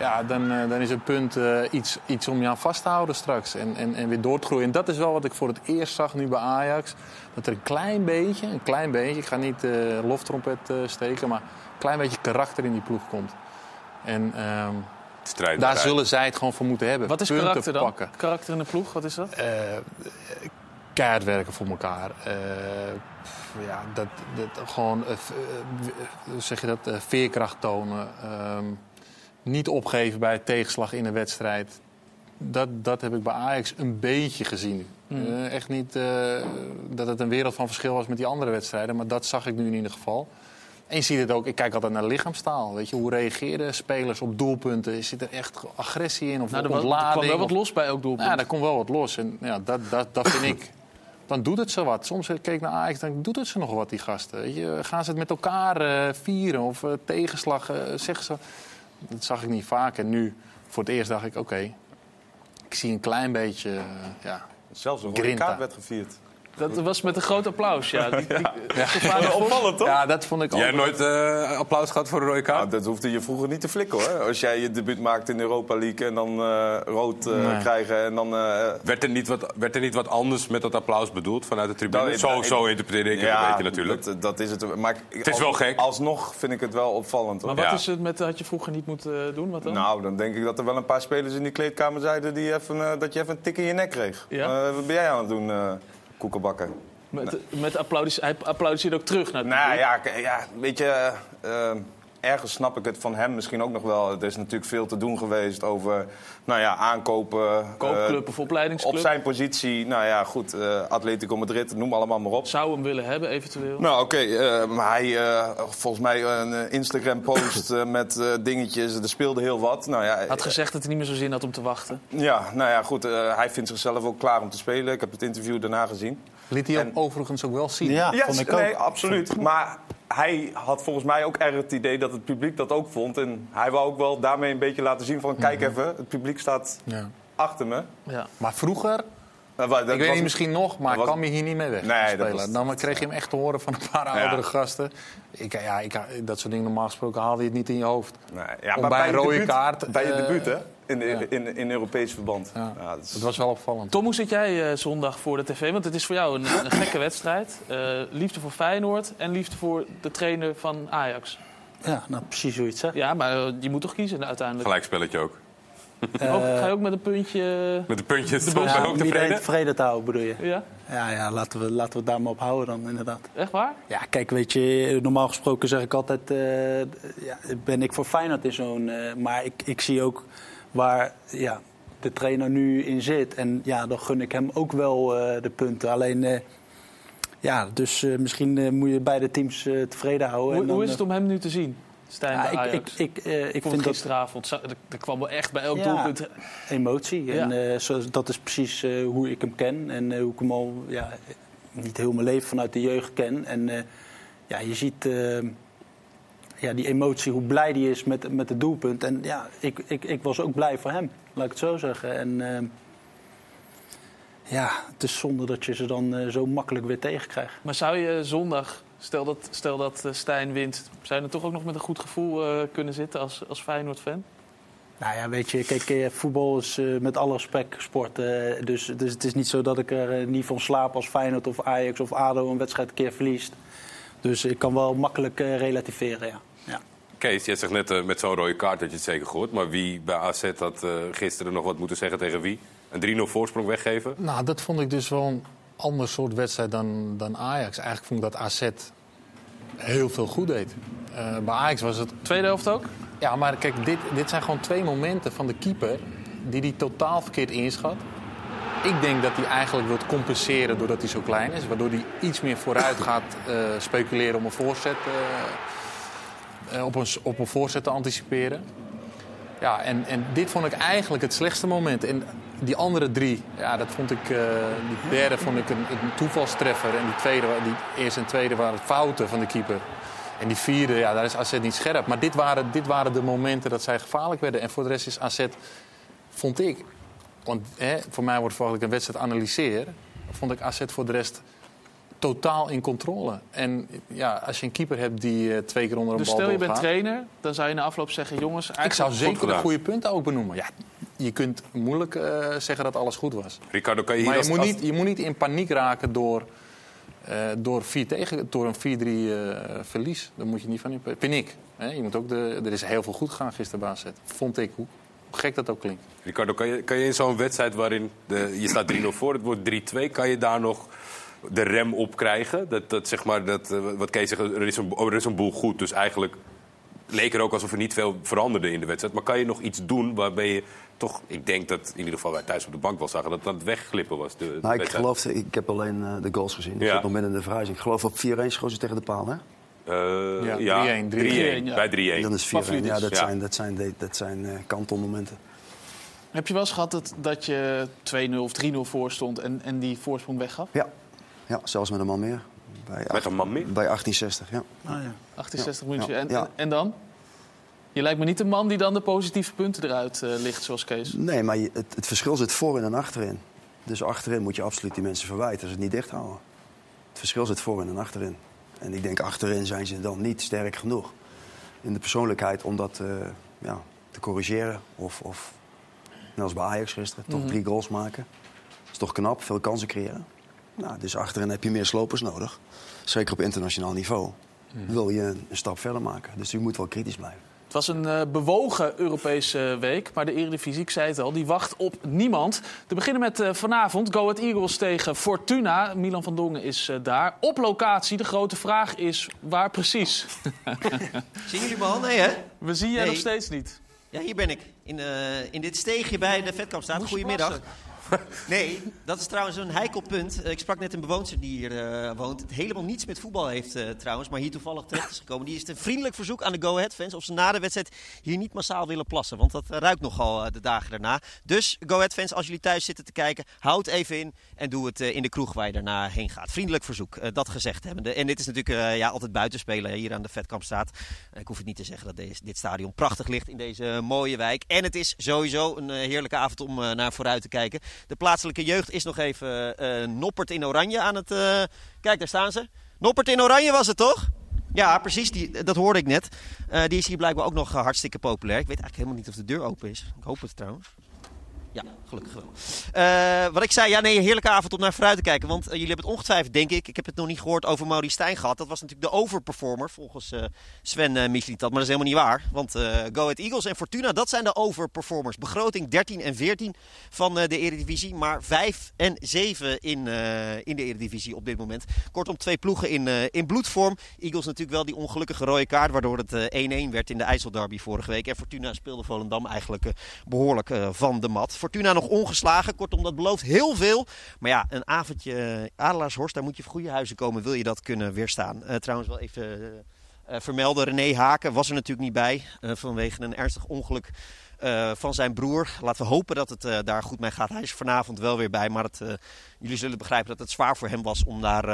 G: Ja, dan, eh, dan is het punt eh, iets, iets om je aan vast te houden straks. En, en, en weer door te groeien. En dat is wel wat ik voor het eerst zag nu bij Ajax. Dat er een klein beetje, een klein beetje... Ik ga niet eh loftrompet eh, steken, maar een klein beetje karakter in die ploeg komt. En ehm,
C: Strijd
G: daar zullen zij het gewoon voor moeten hebben.
B: Wat is
G: Punten
B: karakter dan?
G: pakken.
B: Karakter in de ploeg, wat is dat?
G: Eh, keihard werken voor elkaar. Eh, pff, ja, dat, dat, gewoon, hoe zeg je dat, eh, veerkracht tonen. Niet opgeven bij tegenslag in een wedstrijd. Dat, dat heb ik bij Ajax een beetje gezien. Eh, echt niet eh, dat het een wereld van verschil was met die andere wedstrijden. Maar dat zag ik nu in ieder geval. En je ziet het ook, ik kijk altijd naar lichaamstaal. Weet je, hoe reageren spelers op doelpunten? Zit er echt agressie in of
B: Nou, er, wa- er
G: ontlading?
B: kwam wel wat los bij elk doelpunt.
G: ja, daar komt wel wat los. En ja, dat, dat, dat vind ik. Dan doet het ze wat. Soms keek ik naar Ajax, dan doet het ze nog wat, die gasten. Weet je, gaan ze het met elkaar eh, vieren of eh, tegenslag? eh, zeggen ze. Dat zag ik niet vaak. En nu, voor het eerst, dacht ik: oké, ik zie een klein beetje. eh, ja,
F: Zelfs een rode kaart werd gevierd.
B: Dat was met een groot applaus, ja. Die, die,
F: Opvallend, toch?
G: ja, dat vond ik ook.
C: Jij nooit eh, applaus gehad voor een rode kaart?
F: Nou, dat hoefde je vroeger niet te flikken hoor. Als jij je debuut maakt in de Europa League en dan eh, rood eh,
G: Nee.
F: krijgen en dan. eh,
C: Werd er, niet wat, werd er niet wat anders met dat applaus bedoeld vanuit de tribune?
F: Nou,
C: zo,
F: ik-
C: zo interpreteer ik het een beetje natuurlijk.
F: Dat, dat is het. Maar ik-
C: Het is wel gek.
F: Alsnog vind ik het wel opvallend. Hoor.
B: Maar wat
C: Ja.
B: is het met, had je vroeger niet moeten doen? Wat dan?
F: Nou, dan denk ik dat er wel een paar spelers in die kleedkamer zeiden die even, dat je even een tik in je nek kreeg.
B: Ja?
F: Eh, wat ben jij aan het doen, eh koekenbakken?
B: met met applaudis, hij applaudisseert ook terug naar
F: Nou ja, ja, weet je, eh, ergens snap ik het van hem misschien ook nog wel. Er is natuurlijk veel te doen geweest over nou ja, aankopen.
B: Koopclub
F: eh,
B: of opleidingsclub.
F: op zijn positie, nou ja, goed, eh, Atletico Madrid, noem allemaal maar op.
B: Zou hem willen hebben, eventueel.
F: Nou, oké, eh, maar hij, eh, volgens mij een Instagram-post met eh, dingetjes, er speelde heel wat. Nou ja,
B: Had gezegd dat hij niet meer zo zin had om te wachten.
F: ja, nou ja, goed, eh, hij vindt zichzelf ook klaar om te spelen. Ik heb het interview daarna gezien.
G: Liet hij
F: En-
G: overigens ook wel zien.
E: Ja,
F: Ja,
E: vond ik ook.
F: nee, absoluut. Maar hij had volgens mij ook erg het idee dat het publiek dat ook vond. En hij wou ook wel daarmee een beetje laten zien van... kijk even, het publiek staat
G: Ja.
F: achter me.
B: Ja.
G: Maar vroeger,
F: Nou, dat
G: ik weet
F: was-
G: niet, misschien nog, maar
F: was-
G: kwam je hier niet mee weg.
F: Nee, was-
G: Dan kreeg je hem echt te horen van een paar
F: Ja.
G: oudere gasten. Ik, ja, ik, dat soort dingen normaal gesproken haalde je het niet in je hoofd.
F: Nee, ja, maar
G: bij een
F: je
G: rode
F: debuut-
G: kaart,
F: Bij je
G: eh,
F: debuut, hè? In, in, in Europees verband.
G: Ja.
F: Ja, dat is-
G: was wel opvallend.
B: Tom, hoe zit jij eh, zondag voor de tv? Want het is voor jou een, een gekke wedstrijd. Eh, liefde voor Feyenoord en liefde voor de trainer van Ajax.
E: Ja, nou precies hoe je het zegt.
B: Ja, maar eh, je moet toch kiezen uiteindelijk.
C: Gelijkspelletje ook.
B: Ook, ga je ook met een puntje...
C: Met de puntjes
B: De bus-
E: ja,
C: ook
E: om iedereen
C: tevreden?
E: tevreden te houden, bedoel je?
B: Ja,
E: Ja, ja laten, we, laten we het daar maar op houden dan, inderdaad.
B: echt waar?
E: Ja, kijk, weet je, normaal gesproken zeg ik altijd... eh, ja, ben ik voor Feyenoord in zo'n... eh, maar ik, ik zie ook waar ja, de trainer nu in zit. En ja, dan gun ik hem ook wel eh, de punten. Alleen, eh, ja, dus eh, misschien moet je beide teams tevreden houden.
B: Hoe,
E: En dan,
B: hoe is het om hem nu te zien, Stijn,
E: ja,
B: bij
E: ik,
B: Ajax?
E: ik, ik, ik vind dat
B: gisteravond, zo- er, kwam wel echt bij elk
E: Ja.
B: doelpunt...
E: emotie. En zo, dat is precies hoe ik hem ken. En hoe ik hem al ja, niet heel mijn leven vanuit de jeugd ken. En ja, je ziet ja, die emotie, hoe blij die is met, met het doelpunt. En ja, ik, ik, ik was ook blij voor hem, laat ik het zo zeggen. En eh, ja, het is zonde dat je ze dan eh, zo makkelijk weer tegenkrijgt.
B: Maar zou je zondag Stel dat, stel dat eh, Stijn wint, zijn er toch ook nog met een goed gevoel eh, kunnen zitten als, als Feyenoord-fan?
E: Nou ja, weet je, kijk, voetbal is met alle respect sport. dus, dus het is niet zo dat ik er niet van slaap als Feyenoord of Ajax of ADO een wedstrijd een keer verliest. Dus ik kan wel makkelijk relativeren, ja.
C: Kees, jij zegt net eh, met zo'n rode kaart dat je het zeker gehoord. Maar wie bij AZ had eh, gisteren nog wat moeten zeggen tegen wie? Een 3-0 voorsprong weggeven?
G: Nou, dat vond ik dus wel een ander soort wedstrijd dan, dan Ajax. Eigenlijk vond ik dat AZ heel veel goed deed. Eh, bij Ajax was het...
B: Tweede helft ook?
G: Ja, maar kijk, dit, dit zijn gewoon twee momenten van de keeper... die hij totaal verkeerd inschat. Ik denk dat hij eigenlijk wil compenseren doordat hij zo klein is. Waardoor hij iets meer vooruit gaat eh, speculeren om een voorzet, op, een, op een voorzet te anticiperen. Ja, en, en dit vond ik eigenlijk het slechtste moment. En die andere drie, ja, dat vond ik... eh, die derde vond ik een, toevalstreffer. En die, tweede, die eerste en tweede waren fouten van de keeper. En die vierde, ja, daar is AZ niet scherp. Maar dit waren, dit waren de momenten dat zij gevaarlijk werden. En voor de rest is AZ, vond ik... Want hè, voor mij wordt vooral ik een wedstrijd analyseer. Vond ik AZ voor de rest totaal in controle. En ja, als je een keeper hebt die eh, twee keer onder een
B: Dus
G: bal
B: stel je bent trainer, dan zou je na afloop zeggen... jongens,
G: ik zou zeker een goede punten ook benoemen. Ja, je kunt moeilijk eh, zeggen dat alles goed was.
C: Ricardo, kan je hier
G: Maar je
C: als-
G: moet, niet, je moet niet in paniek raken door, eh, door, vier tegen, door een 4-3 eh, verlies. Daar moet je niet van in. Vind ik. Hè? Je moet ook de, er is heel veel goed gegaan gisteren bij AZ. Vond ik, hoe, hoe gek dat ook klinkt.
C: Ricardo, kan je, kan je in zo'n wedstrijd waarin de, je staat 3-0 voor, het wordt 3-2, kan je daar nog de rem op krijgen? Dat, dat zeg maar, dat, eh, wat Kees zegt, er is, een, er is een boel goed. Dus eigenlijk leek er ook alsof er niet veel veranderde in de wedstrijd. Maar kan je nog iets doen waarbij je toch, ik denk dat in ieder geval wij thuis op de bank wel zagen, dat dat het wegglippen was. De, de
H: Nou, ik geloofde, ik heb alleen eh, de goals gezien. Ik
C: Ja.
H: zit nog midden in de verhuizing. Ik geloof op 4-1 schoot ze tegen de paal, hè?
C: Eh,
G: Ja,
C: ja,
G: 3-1,
C: 3-1,
B: 3-1, ja.
C: bij 3-1.
H: Dan is 4-1. Ja, dat
C: Ja.
H: zijn, dat zijn, dat, dat zijn eh, kantelmomenten.
B: Heb je wel eens gehad dat, dat je 2-0 of 3-0 voor stond en, en die voorsprong weggaf?
H: Ja. Ja, zelfs met een man meer. Bij,
C: Met een man meer?
H: bij 1860, ja.
E: Ah, ja.
B: 68
H: Ja,
B: En,
H: ja.
B: en, en dan? Je lijkt me niet de man die dan de positieve punten eruit eh, ligt, zoals Kees.
H: Nee, maar je- het, het verschil zit voorin en achterin. Dus achterin moet je absoluut die mensen verwijten als ze het niet dicht houden. Het verschil zit voorin en achterin. En ik denk achterin zijn ze dan niet sterk genoeg in de persoonlijkheid om dat eh, ja, te corrigeren. Of, of net als bij Ajax gisteren, toch
B: Mhm.
H: drie goals maken. Dat is toch knap, veel kansen creëren. Nou, dus achterin heb je meer slopers nodig. Zeker op internationaal niveau. Wil je een, stap verder maken. Dus je moet wel kritisch blijven.
B: Het was een eh, bewogen Europese week, maar de Eredivisie, ik zei het al, die wacht op niemand. Te beginnen met eh, vanavond, Go Ahead Eagles tegen Fortuna. Milan van Dongen is eh, daar. Op locatie, de grote vraag is, waar precies?
L: Zien jullie me al? Nee, hè?
B: We zien jij
L: Nee.
B: nog steeds niet.
L: Ja, hier ben ik. In, eh, in dit steegje bij de Vetkampstraat. Goedemiddag. Nee, dat is trouwens een heikel punt. Eh, Ik sprak net een bewoonster die hier eh, woont. Helemaal niets met voetbal heeft eh, trouwens, maar hier toevallig terecht is gekomen. Die is een vriendelijk verzoek aan de Go Ahead fans of ze na de wedstrijd hier niet massaal willen plassen. Want dat ruikt nogal de dagen daarna. Dus Go Ahead fans, als jullie thuis zitten te kijken, houd even in en doe het in de kroeg waar je daarna heen gaat. Vriendelijk verzoek, dat gezegd hebbende. En dit is natuurlijk ja, altijd buitenspelen hier aan de Vetkampstraat. Eh, ik hoef het niet te zeggen dat deze, dit stadion prachtig ligt in deze mooie wijk. En het is sowieso een heerlijke avond om naar vooruit te kijken. De plaatselijke jeugd is nog even eh, Noppert in oranje aan het... eh, Kijk, daar staan ze. Noppert in oranje was het toch? Ja, precies. Die, dat hoorde ik net. Eh, die is hier blijkbaar ook nog eh, hartstikke populair. Ik weet eigenlijk helemaal niet of de deur open is. Ik hoop het trouwens. Ja, gelukkig wel. Eh, wat ik zei, ja nee, heerlijke avond om naar vooruit te kijken. Want eh, jullie hebben het ongetwijfeld, denk ik, ik heb het nog niet gehoord over Maurice Stijn gehad. Dat was natuurlijk de overperformer volgens eh, Sven uh. Maar dat is helemaal niet waar. Want Go Ahead Eagles en Fortuna, dat zijn de overperformers. Begroting 13 en 14 van de Eredivisie. Maar 5 en 7 in, in de Eredivisie op dit moment. Kortom, twee ploegen in, in bloedvorm. Eagles natuurlijk wel die ongelukkige rode kaart, waardoor het eh, 1-1 werd in de IJsselderby vorige week. En Fortuna speelde Volendam eigenlijk eh, behoorlijk eh, van de mat. Fortuna nog ongeslagen, kortom dat belooft heel veel. Maar ja, een avondje eh, Adelaarshorst, daar moet je voor goede huizen komen, wil je dat kunnen weerstaan. Eh, trouwens wel even eh, vermelden, René Haken was er natuurlijk niet bij vanwege een ernstig ongeluk. van zijn broer. Laten we hopen dat het daar goed mee gaat. Hij is vanavond wel weer bij, maar het, jullie zullen begrijpen dat het zwaar voor hem was om daar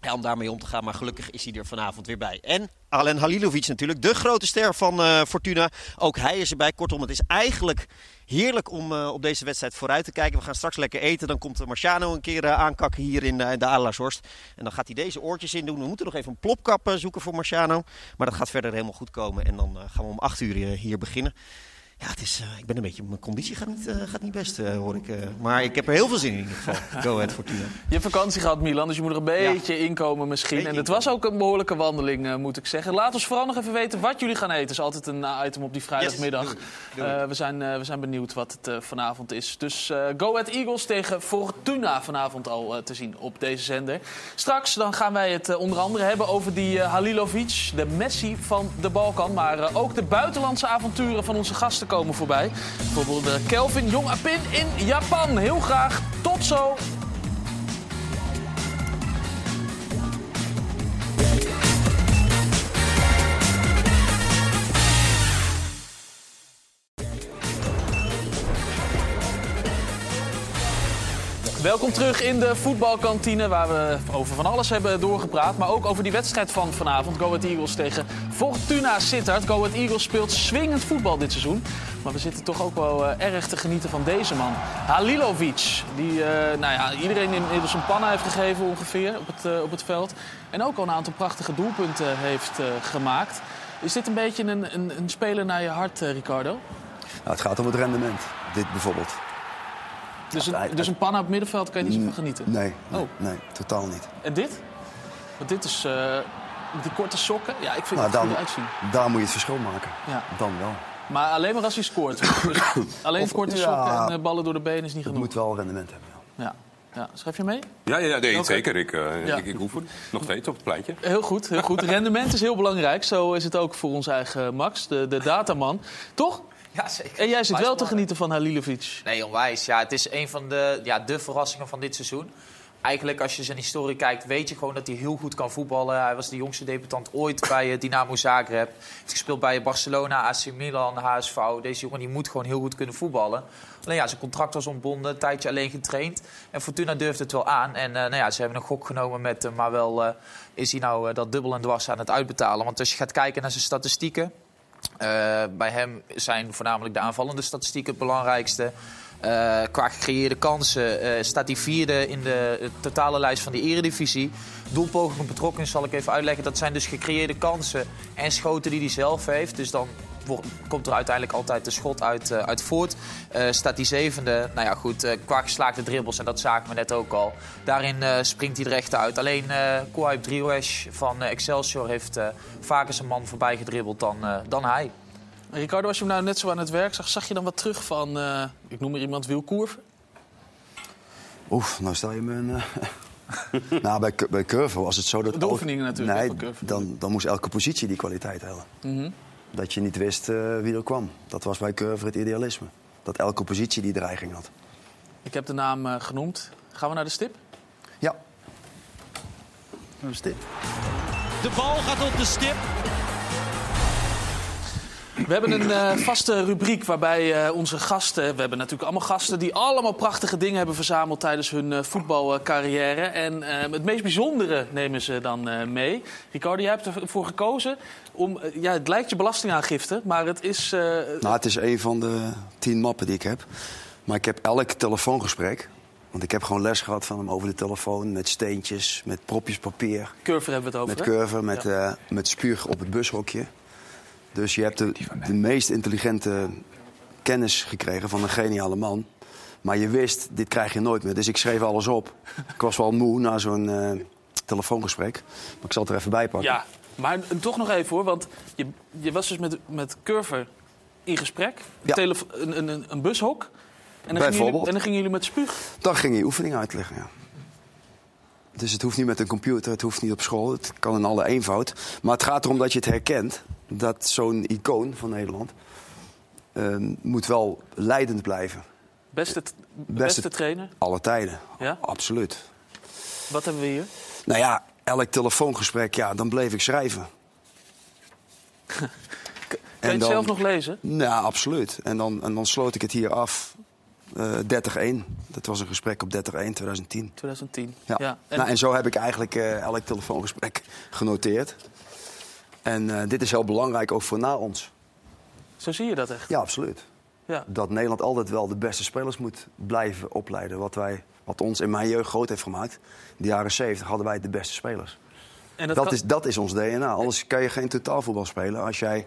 L: Ja, om daarmee om te gaan. Maar gelukkig is hij er vanavond weer bij. En Alen Halilovic natuurlijk, de grote ster van Fortuna. Ook hij is erbij. Kortom, het is eigenlijk heerlijk om eh, op deze wedstrijd vooruit te kijken. We gaan straks lekker eten. Dan komt Marciano een keer eh, aankakken hier in de Adelaarshorst. En dan gaat hij deze oortjes in doen. We moeten nog even een plopkap zoeken voor Marciano. Maar dat gaat verder helemaal goed komen. En dan gaan we om 8 uur hier beginnen. Ja, het is, uh, ik ben een beetje... Mijn conditie gaat niet, uh, gaat niet best, uh, hoor ik. maar ik heb er heel veel zin in in ieder geval. Go ahead, Fortuna.
B: Je hebt vakantie gehad, Milan, dus je moet er een beetje ja. inkomen misschien. Beetje en het was ook een behoorlijke wandeling, moet ik zeggen. Laat ons vooral nog even weten wat jullie gaan eten. Dat is altijd een item op die vrijdagmiddag. Yes, doe, doe. we, zijn, we zijn benieuwd wat het vanavond is. Dus Go Ahead Eagles tegen Fortuna vanavond al te zien op deze zender. Straks dan gaan wij het onder andere hebben over die Halilovic, de Messi van de Balkan. Maar ook de buitenlandse avonturen van onze gasten komen voorbij. Bijvoorbeeld uh, Kelvin Jongapin in Japan. Heel graag. Tot zo. Welkom terug in de voetbalkantine, waar we over van alles hebben doorgepraat. Maar ook over die wedstrijd van vanavond. Go Ahead Eagles tegen Fortuna Sittard. Go Ahead Eagles speelt swingend voetbal dit seizoen. Maar we zitten toch ook wel uh, erg te genieten van deze man. Halilovic, die uh, nou ja, iedereen inmiddels een panna heeft gegeven ongeveer op het, uh, op het veld. En ook al een aantal prachtige doelpunten heeft gemaakt. Is dit een beetje een, een, een speler naar je hart, Ricardo?
H: Nou, het gaat om het rendement. Dit bijvoorbeeld.
B: Dus een, dus een panna op het middenveld kan je niet zo van genieten?
H: Nee, nee, oh. nee totaal niet.
B: En dit? Want dit is uh, die korte sokken. Ja, ik vind nou, het er goed uitzien.
H: Daar moet je het verschil maken. Ja. Dan wel.
B: Maar alleen maar als hij scoort. Dus alleen of, korte sokken en uh, ballen door de benen is niet genoeg.
H: Je moet wel rendement hebben.
B: Ja. Ja, schrijf je mee?
C: Ja, ja nee, okay. zeker. Ik, uh, ja. ik, ik hoef het nog steeds op het pleintje.
B: Heel goed, heel goed. Rendement is heel belangrijk. Zo is het ook voor ons eigen Max, de, de dataman. Toch?
M: Ja, zeker.
B: En jij zit wel te genieten van Halilovic.
M: Nee, onwijs. Ja, het is een van de, ja, de verrassingen van dit seizoen. Eigenlijk, als je zijn historie kijkt, weet je gewoon dat hij heel goed kan voetballen. Hij was de jongste debutant ooit bij Dynamo Zagreb. Heeft gespeeld bij Barcelona, AC Milan, HSV. Deze jongen die moet gewoon heel goed kunnen voetballen. Alleen ja, zijn contract was ontbonden, een tijdje alleen getraind. En Fortuna durfde het wel aan. En uh, nou ja, ze hebben een gok genomen met hem. Maar wel uh, is hij nou dat dubbel en dwars aan het uitbetalen. Want als je gaat kijken naar zijn statistieken... Bij hem zijn voornamelijk de aanvallende statistieken het belangrijkste. Uh, qua gecreëerde kansen uh, staat hij vierde in de totale lijst van de eredivisie. Doelpogingen betrokken zal ik even uitleggen. Dat zijn dus gecreëerde kansen en schoten die hij zelf heeft. Dus dan komt er uiteindelijk altijd de schot uit, uit voort. staat hij zevende. Nou ja, goed, qua geslaagde dribbles, en dat zagen we net ook al. Daarin springt hij er echt uit. Alleen uh, Kouaib van Excelsior heeft vaker zijn man voorbij gedribbeld dan, dan hij.
B: Ricardo, als je hem nou net zo aan het werk zag, zag je dan wat terug van, uh, ik noem er iemand, Wielkoer?
H: Oef, nou stel je me een... Uh... nou, bij, bij Curve was het zo dat...
B: De oefeningen natuurlijk.
H: Nee, dan, dan moest elke positie die kwaliteit hebben. Mm -hmm. Dat je niet wist uh, wie er kwam. Dat was bij Curve het idealisme. Dat elke positie die dreiging had.
B: Ik heb de naam uh, genoemd. Gaan we naar de stip?
H: Ja. Naar de stip.
N: De bal gaat op de stip.
B: We hebben een uh, vaste rubriek waarbij uh, onze gasten... We hebben natuurlijk allemaal gasten die allemaal prachtige dingen hebben verzameld... tijdens hun uh, voetbalcarrière. En het meest bijzondere nemen ze dan mee. Ricardo, jij hebt ervoor gekozen om... ja, het lijkt je belastingaangifte, maar het is...
H: Nou, het is een van de tien mappen die ik heb. Maar ik heb elk telefoongesprek... Want ik heb gewoon les gehad van hem over de telefoon. Met steentjes, met propjes papier.
B: Curver hebben we het over,
H: Met curver, met, ja. met spuug op het bushokje. Dus je hebt de, de meest intelligente kennis gekregen van een geniale man. Maar je wist, dit krijg je nooit meer. Dus ik schreef alles op. Ik was wel moe na zo'n uh, telefoongesprek. Maar ik zal het er even bij pakken.
B: Ja, maar toch nog even hoor. Want je, je was dus met, met Curver in gesprek.
H: Ja.
B: Een, een, een bushok. En dan, jullie, en dan gingen jullie met spuug.
H: Dan ging je oefeningen uitleggen, ja. Dus het hoeft niet met een computer, het hoeft niet op school. Het kan in alle eenvoud. Maar het gaat erom dat je het herkent dat zo'n icoon van Nederland uh, moet wel leidend blijven.
B: Beste, beste, trainer?
H: Alle tijden, ja? absoluut.
B: Wat hebben we hier?
H: Nou ja, elk telefoongesprek, ja, dan bleef ik schrijven.
B: kan je het zelf nog lezen?
H: Ja, absoluut. En dan, en dan sloot ik het hier af Eh, 30-1. Dat was een gesprek op 30-1 2010.
B: 2010.
H: Ja.
B: Ja. En-
H: Nou, en zo heb ik eigenlijk eh, elk telefoongesprek genoteerd. En eh, dit is heel belangrijk ook voor na ons.
B: Zo zie je dat echt.
H: Ja, absoluut.
B: Ja.
H: Dat Nederland altijd wel de beste spelers moet blijven opleiden. Wat, wij, wat ons in mijn jeugd groot heeft gemaakt. In de jaren 70 hadden wij de beste spelers.
B: En
H: Dat,
B: dat, kan-
H: is, dat is ons DNA. Anders kan je geen totaalvoetbal spelen als jij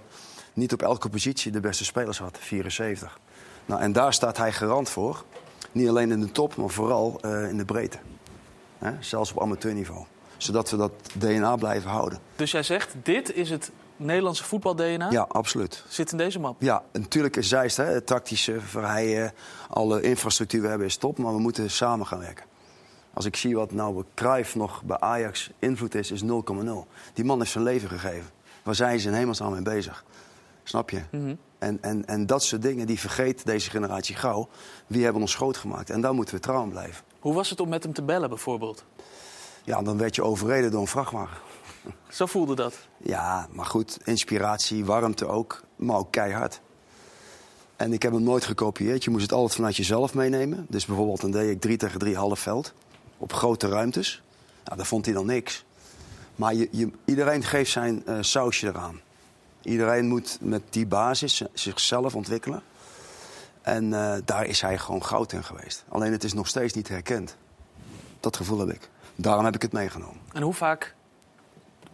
H: niet op elke positie de beste spelers had. 74. Nou, en daar staat hij garant voor. Niet alleen in de top, maar vooral eh, in de breedte. Hè? Zelfs op amateurniveau. Zodat we dat DNA blijven houden.
B: Dus jij zegt, dit is het Nederlandse voetbal-DNA?
H: Ja, absoluut.
B: Zit in deze map?
H: Ja, natuurlijk is Zeist, hè, het tactische, verheien, alle infrastructuur we hebben is top, maar we moeten samen gaan werken. Als ik zie wat nou Cruijff nog bij Ajax invloed is, is 0,0. Die man heeft zijn leven gegeven. Waar zijn ze in hemelsnaam mee bezig? Snap je?
B: Mhm.
H: En, en, en dat soort dingen, die vergeet deze generatie gauw. Wie hebben ons groot gemaakt? En daar moeten we trouw aan blijven.
B: Hoe was het om met hem te bellen bijvoorbeeld?
H: Ja, dan werd je overreden door een vrachtwagen.
B: Zo voelde dat.
H: Ja, maar goed, inspiratie, warmte ook, maar ook keihard. En ik heb hem nooit gekopieerd. Je moest het altijd vanuit jezelf meenemen. Dus bijvoorbeeld dan deed ik 3 tegen 3 half veld. Op grote ruimtes. Nou, daar vond hij dan niks. Maar je, je, iedereen geeft zijn eh, sausje eraan. Iedereen moet met die basis zichzelf ontwikkelen. En eh, daar is hij gewoon goud in geweest. Alleen het is nog steeds niet herkend. Dat gevoel heb ik. Daarom heb ik het meegenomen.
B: En hoe vaak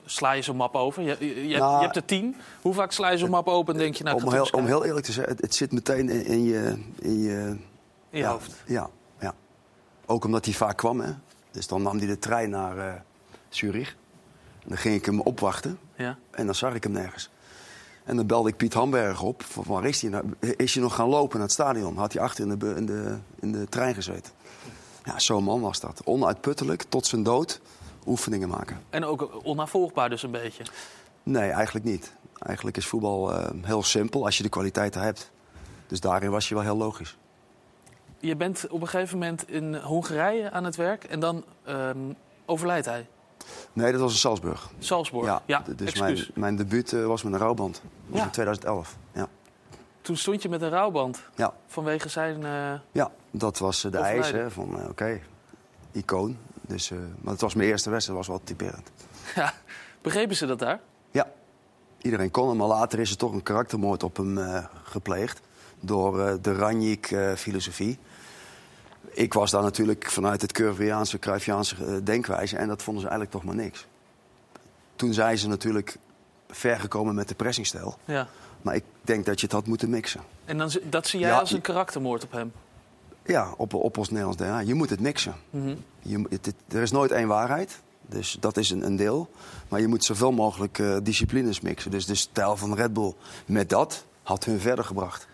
B: sla je zo'n map over? Je, je, je hebt,
H: Nou,
B: je hebt er tien. Hoe vaak sla je zo'n map open en denk je... Nou,
H: om, heel, om heel eerlijk te zijn, het, het zit meteen in, in je, in je,
B: In
H: ja,
B: hoofd.
H: Ja, ja. Ook omdat hij vaak kwam. Hè. Dus dan nam hij de trein naar eh, Zurich. En dan ging ik hem opwachten.
B: Ja.
H: En dan zag ik hem nergens. En dan belde ik Piet Hamberg op. Van, waar is hij? nou? Is hij nog gaan lopen naar het stadion? Had hij achter in de, in de, in de trein gezeten. Ja, zo'n man was dat. Onuitputtelijk, tot zijn dood, oefeningen maken.
B: En ook onnavolgbaar dus een beetje.
H: Nee, eigenlijk niet. Eigenlijk is voetbal eh, heel simpel als je de kwaliteiten hebt. Dus daarin was je wel heel logisch.
B: Je bent op een gegeven moment in Hongarije aan het werk en dan ehm, overlijdt hij.
H: Nee, dat was in Salzburg.
B: Salzburg.
H: Ja,
B: Ja,
H: dus mijn, mijn debuut eh, was met een rouwband. Dat was
B: Ja.
H: in 2011. Ja.
B: Toen stond je met een rouwband
H: Ja.
B: vanwege zijn... eh,
H: ja, dat was eh, de eis hè, van, eh, oké, icoon. Dus, maar het was mijn eerste wedstrijd, dat was wel typerend.
B: ja, begrepen ze dat daar?
H: Ja, iedereen kon hem, maar later is er toch een karaktermoord op hem gepleegd. Door de Ranjik-filosofie. ik was daar natuurlijk vanuit het Curviaanse, Cruyffiaanse denkwijze. En dat vonden ze eigenlijk toch maar niks. Toen zijn ze natuurlijk ver gekomen met de pressingstijl.
B: Ja.
H: Maar ik denk dat je het had moeten mixen.
B: En dan, dat zie jij
H: Ja,
B: als een karaktermoord op hem?
H: Ja, op, op ons Nederlands DNA. Je moet het mixen.
B: Mhm.
H: Je, moet- het, het- er is nooit één waarheid. Dus dat is een, een deel. Maar je moet zoveel mogelijk eh, disciplines mixen. Dus de stijl van Red Bull met dat had hun verder gebracht.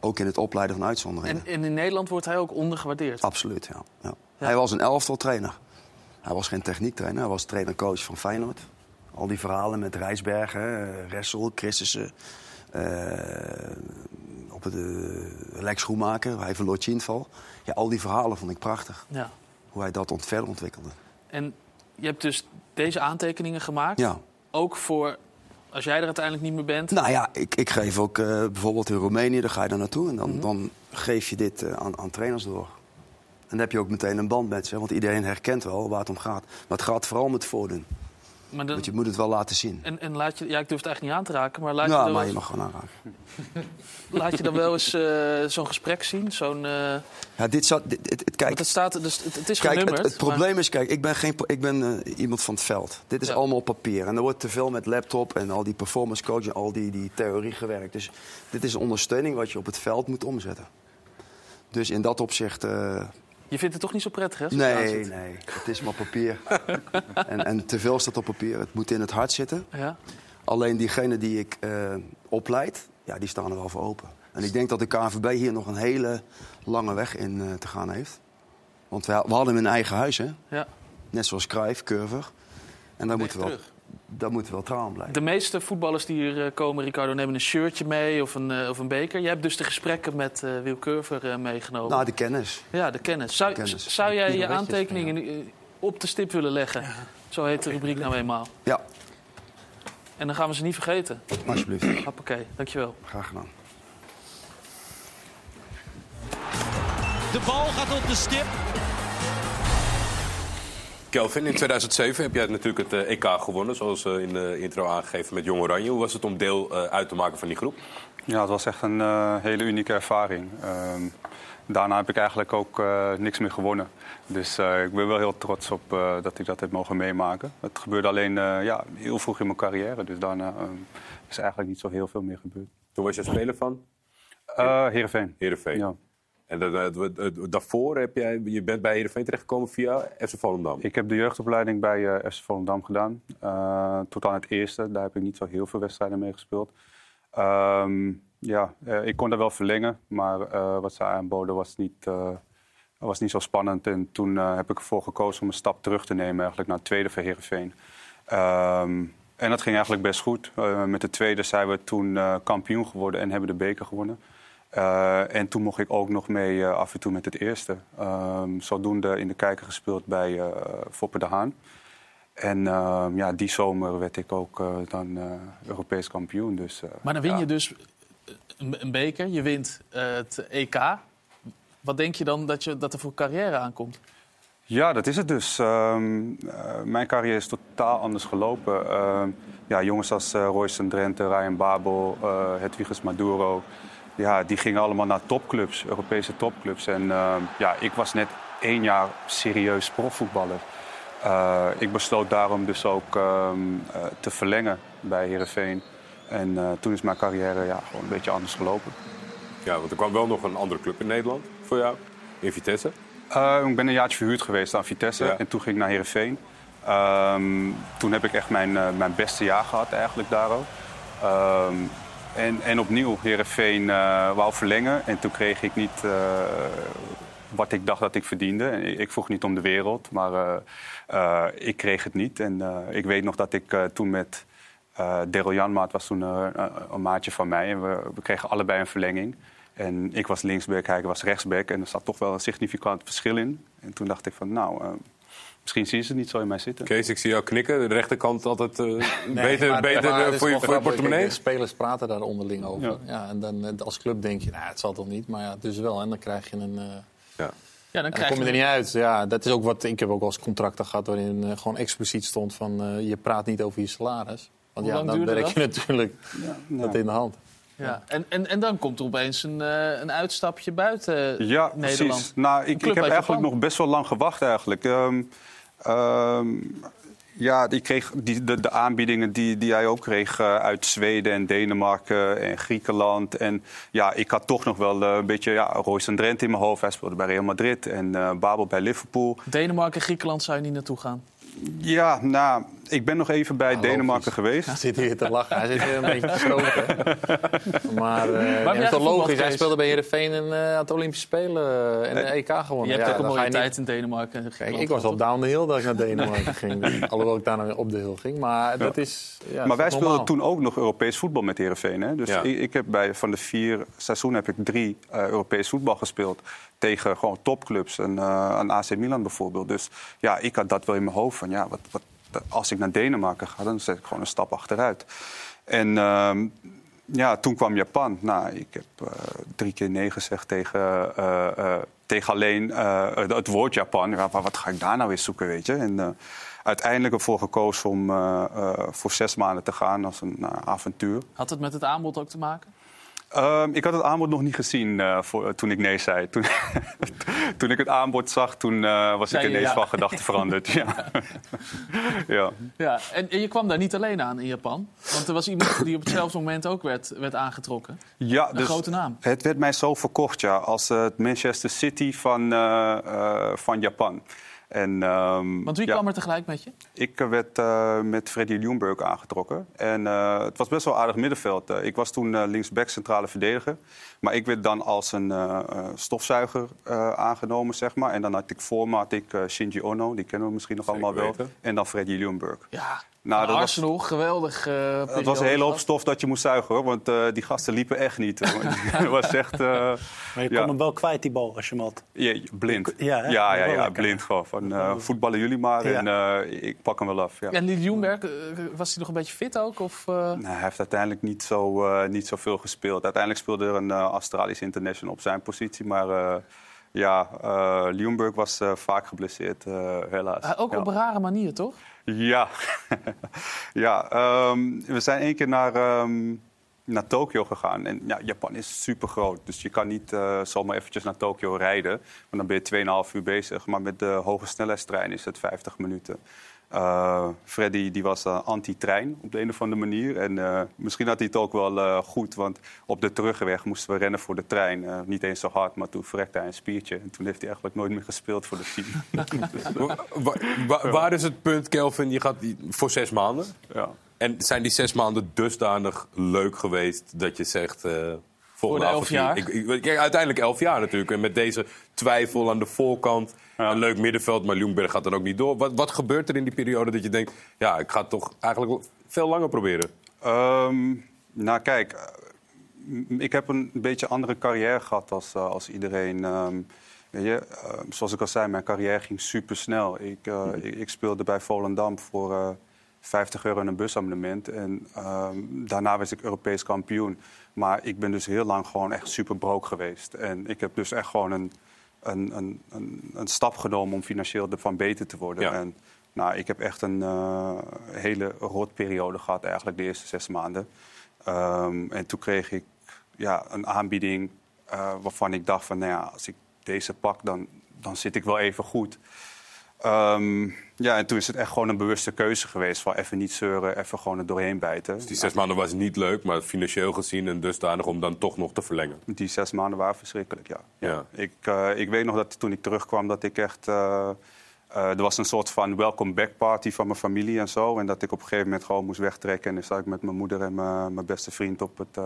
H: Ook in het opleiden van uitzonderingen.
B: En, en in Nederland wordt hij ook ondergewaardeerd.
H: Absoluut, ja. ja. Hij was een elftal trainer. Hij was geen techniektrainer. Hij was trainer-coach van Feyenoord. Al die verhalen met Rijsbergen, eh, Ressel, Christensen. eh, op het eh, Lex Schoenmaker, hij verloor Chinval. Ja, al die verhalen vond ik prachtig.
B: Ja.
H: Hoe hij dat ont verder ontwikkelde.
B: En je hebt dus deze aantekeningen gemaakt.
H: Ja.
B: Ook voor als jij er uiteindelijk niet meer bent.
H: Nou ja, ik, ik geef ook bijvoorbeeld in Roemenië, dan ga je daar naartoe. En dan, dan geef je dit aan, aan trainers door. En dan heb je ook meteen een band met ze. Want iedereen herkent wel waar het om gaat. Maar het gaat vooral om het voordoen.
B: Maar dan,
H: Want je moet het wel laten zien.
B: en, en laat je, ja, ik durf het eigenlijk niet aan te raken, maar laat,
H: ja,
B: je, dan
H: maar je mag gewoon aanraken.
B: laat je dan wel eens eh, zo'n gesprek zien? Zo'n, eh,
H: Ja, dit zat, dit, kijk,
B: want het, staat, dus, het, het is
H: kijk
B: genummerd.
H: het probleem is, kijk, ik ben, geen, ik ben eh, iemand van het veld. Dit is
B: Ja.
H: allemaal op papier. En er wordt te veel met laptop en al die performance coach en al die, die theorie gewerkt. Dus dit is ondersteuning wat je op het veld moet omzetten. Dus in dat opzicht...
B: Je vindt het toch niet zo prettig, hè?
H: Nee, nee. Het is maar papier. en, en te veel staat op papier. Het moet in het hart zitten.
B: Ja.
H: Alleen diegenen die ik eh, opleid, ja, die staan er wel voor open. En ik denk dat de KNVB hier nog een hele lange weg in eh, te gaan heeft. Want we, we hadden hem in eigen huis, hè?
B: Ja.
H: Net zoals Cruijff, Curver. En daar moeten, we wel, daar moeten we wel trouw aan blijven.
B: De meeste voetballers die hier eh, komen, Ricardo, nemen een shirtje mee of een, eh, of een beker. Je hebt dus de gesprekken met eh Wil Curver meegenomen.
H: Nou, de kennis.
B: Ja, de kennis. Zou,
H: kennis.
B: zou jij je aantekeningen op de stip willen leggen? Zo heet de rubriek nou eenmaal.
H: Ja,
B: En dan gaan we ze niet vergeten.
H: alsjeblieft.
B: Hoppakee, dankjewel.
H: Graag gedaan.
N: De bal gaat op de stip.
C: Kelvin, in 2007 heb jij natuurlijk het eh, EK gewonnen, zoals eh, in de intro aangegeven met Jong Oranje. Hoe was het om deel eh, uit te maken van die groep?
I: Ja, het was echt een hele unieke ervaring. Ehm, daarna heb ik eigenlijk ook niks meer gewonnen. Dus ik ben wel heel trots op dat ik dat heb mogen meemaken. Het gebeurde alleen ja, heel vroeg in mijn carrière. Dus daarna ehm, is eigenlijk niet zo heel veel meer gebeurd.
C: Toen was je speler van?
I: Uh, Heerenveen.
C: Heerenveen.
I: Ja.
C: En dat- dat- dat- dat- daarvoor heb jij, je bent bij Heerenveen terechtgekomen via FC Volendam.
I: Ik heb de jeugdopleiding bij eh FC Volendam gedaan. Eh, tot aan het eerste. Daar heb ik niet zo heel veel wedstrijden mee gespeeld. Ehm, ja, eh, ik kon daar wel verlengen. Maar wat ze aanboden was niet, was niet zo spannend. En toen heb ik ervoor gekozen om een stap terug te nemen. Eigenlijk naar het tweede voor Heerenveen. Ehm, en dat ging eigenlijk best goed. Met de tweede zijn we toen kampioen geworden en hebben de beker gewonnen. Eh, en toen mocht ik ook nog mee eh, af en toe met het eerste. Ehm, zodoende in de kijker gespeeld bij eh Foppe de Haan. En ehm, ja, die zomer werd ik ook dan Europees kampioen. Dus,
B: Maar dan win
I: ja.
B: je dus een, een beker, je wint het EK. Wat denk je dan dat, je, dat er voor carrière aankomt?
I: Ja, dat is het dus. Ehm, eh, mijn carrière is totaal anders gelopen. Ja, jongens als uh, Royce Drenthe, Ryan Babel, uh, Hedwiges Maduro... Ja, die gingen allemaal naar topclubs, Europese topclubs. En ehm, ja, ik was net één jaar serieus profvoetballer. Uh, ik besloot daarom dus ook ehm, uh, te verlengen bij Heerenveen. En uh, toen is mijn carrière ja, gewoon een beetje anders gelopen.
C: Ja, want er kwam wel nog een andere club in Nederland voor jou, in Vitesse.
I: Ik ben een jaartje verhuurd geweest aan Vitesse ja. en toen ging ik naar Heerenveen. Um, toen heb ik echt mijn, mijn beste jaar gehad eigenlijk daar ook. Um, en, en opnieuw, Heerenveen uh, wou verlengen en toen kreeg ik niet uh, wat ik dacht dat ik verdiende. En ik, vroeg niet om de wereld, maar uh, ik kreeg het niet. En ik weet nog dat ik toen met uh, Daryl Janmaat was toen een, maatje van mij en we, kregen allebei een verlenging. En ik was linksback, hij was rechtsback. En er zat toch wel een significant verschil in. En toen dacht ik van, nou, misschien zien ze het niet zo in mij zitten.
C: Kees, ik zie jou knikken. De rechterkant altijd uh, nee, beter,
G: maar,
C: beter
G: maar,
C: voor, je, voor je portemonnee.
G: De spelers praten daar onderling over. Ja. ja. en dan als club denk je, nou, het zal toch niet. Maar ja, dus wel. En dan krijg je een... Uh,
C: ja.
B: Ja, dan,
G: dan kom je er niet uit. Ja, dat is ook wat ik heb ook als contracten gehad waarin uh, gewoon expliciet stond van uh, je praat niet over je salaris. Want
B: Hoe
G: ja, dan werk je natuurlijk ja, dat in de hand.
B: Ja. En, en, en dan komt er opeens een, uh, een uitstapje buiten
I: ja,
B: Nederland.
I: Precies. Nou, ik, ik heb eigenlijk nog best wel lang gewacht eigenlijk. Um, um, ja, ik kreeg die, de, de, aanbiedingen die, die hij ook kreeg uh, uit Zweden en Denemarken en Griekenland. En ja, ik had toch nog wel uh, een beetje ja, Royce en Drenthe in mijn hoofd. Hij speelde bij Real Madrid en uh, Babel bij Liverpool.
B: Denemarken, Griekenland zou je niet naartoe gaan?
I: Ja, nou, ik ben nog even bij ah, Denemarken geweest.
G: Hij zit hier te lachen. Hij zit hier een beetje te stroken. Maar uh, het is toch logisch. Hij speelde bij Heerenveen en uh, had de Olympische Spelen en de EK gewonnen.
B: Je hebt
G: ja,
B: ook een mooie tijd
G: niet...
B: in Denemarken.
G: Kijk, ik was op down the hill dat ik naar Denemarken ging. Dus, alhoewel ik daarna weer op de hill ging. Maar dat is ja,
I: Maar wij speelden toen ook nog Europees voetbal met Heerenveen. Hè? Dus
C: Ja.
I: ik, ik heb bij, van de vier seizoenen heb ik drie uh, Europees voetbal gespeeld. Tegen gewoon topclubs. En, uh, aan AC Milan bijvoorbeeld. Dus ja, ik had dat wel in mijn hoofd. Van, ja, wat, wat, als ik naar Denemarken ga, dan zet ik gewoon een stap achteruit. En uh, ja, toen kwam Japan. Nou, ik heb uh, drie keer nee gezegd tegen, uh, uh, tegen alleen het woord Japan. Ja, wat ga ik daar nou weer zoeken, weet je? En uiteindelijk ervoor gekozen om voor zes maanden te gaan als een avontuur.
B: Had het met het aanbod ook te maken?
I: Uh, ik had het aanbod nog niet gezien uh, voor, uh, toen ik nee zei. Toen, toen ik het aanbod zag, toen uh, was ik ineens
B: ja.
I: van gedachten veranderd. ja. ja.
B: ja. En, en, je kwam daar niet alleen aan in Japan. Want er was iemand die op hetzelfde moment ook werd, werd aangetrokken.
I: Ja,
B: een
I: dus
B: grote naam.
I: Het werd mij zo verkocht ja, als het Manchester City van, van Japan. En, um,
B: Want wie
I: ja,
B: kwam er tegelijk met je?
I: Ik werd uh, met Freddy Ljungberg aangetrokken. En uh, het was best wel aardig middenveld. Uh, ik was toen linksback centrale verdediger. Maar ik werd dan als een stofzuiger aangenomen, zeg maar. En dan had ik voor me had ik Shinji Ono, die kennen we misschien nog
C: Zeker
I: allemaal wel.
C: weten.
I: En dan Freddy Ljungberg.
B: Ja,
I: Nou, dat was,
B: Arsenal, geweldig. Uh,
I: het was een hele hoop stof dat je moest zuigen, hoor. Want uh, die gasten liepen echt niet. Het was echt... Uh,
E: maar je kon
I: ja.
E: hem wel kwijt, die bal, als je hem had.
I: Ja, blind.
E: Ja, hè?
I: ja, ja, blind gewoon. Van, uh, voetballen jullie maar
E: Ja.
I: en uh, ik pak hem wel af. Ja.
B: En Ljungberg, uh, was hij nog een beetje fit ook? Of, uh...
I: Nou, hij heeft uiteindelijk niet, zo, uh, niet zoveel gespeeld. Uiteindelijk speelde er een uh, Australisch international op zijn positie. Maar uh, Ja, eh Ljungberg was eh, vaak geblesseerd, eh, helaas.
B: Uh, ook
I: ja.
B: op een rare manier, toch?
I: Ja, ja ehm, we zijn één keer naar, ehm, naar Tokio gegaan. En ja, Japan is super groot. Dus je kan niet uh, zomaar eventjes naar Tokio rijden. Want dan ben je 2,5 uur bezig. Maar met de hoge snelheidstrein is het 50 minuten. Uh, Freddy die was uh, anti-trein op de een of andere manier. En uh, misschien had hij het ook wel goed, want op de terugweg moesten we rennen voor de trein. niet eens zo hard, maar toen verrekte hij een spiertje. En toen heeft hij eigenlijk nooit meer gespeeld voor de team.
C: waar, is het punt, Kelvin? Je gaat voor zes maanden.
I: Ja.
C: En zijn die zes maanden dusdanig leuk geweest dat je zegt...
B: voor de elf jaar?
C: Ik, ik, ik, uiteindelijk elf jaar natuurlijk. En met deze twijfel aan de voorkant... Ja. Een leuk middenveld, maar Ljungberg gaat dan ook niet door. Wat, wat, gebeurt er in die periode dat je denkt... ja, ik ga het toch eigenlijk veel langer proberen?
I: Um, nou, kijk. Ik heb een beetje andere carrière gehad als, uh, als iedereen. Um, weet je, uh, zoals ik al zei, mijn carrière ging super snel. Ik, uh, ik, ik, speelde bij Volendam voor 50 euro een busabonnement. En um, daarna was ik Europees kampioen. Maar ik ben dus heel lang gewoon echt super broke geweest. En ik heb dus echt gewoon een een, een, een, een, stap genomen om financieel ervan beter te worden.
C: Ja.
I: En, nou, ik heb echt een uh, hele rotperiode gehad, eigenlijk de eerste zes maanden. Um, en toen kreeg ik ja, een aanbieding uh, waarvan ik dacht van, nou ja, als ik deze pak, dan, dan zit ik wel even goed. Um, ja, en toen is het echt gewoon een bewuste keuze geweest. Van even niet zeuren, even gewoon er doorheen bijten.
C: Dus die zes maanden was niet leuk, maar financieel gezien en dusdanig om dan toch nog te verlengen.
I: Die zes maanden waren verschrikkelijk, ja.
C: ja.
I: Ik, uh, ik weet nog dat toen ik terugkwam dat ik echt... Uh, uh, er was een soort van welcome back party van mijn familie en zo. En dat ik op een gegeven moment gewoon moest wegtrekken. En dan zat ik met mijn moeder en mijn beste vriend op het,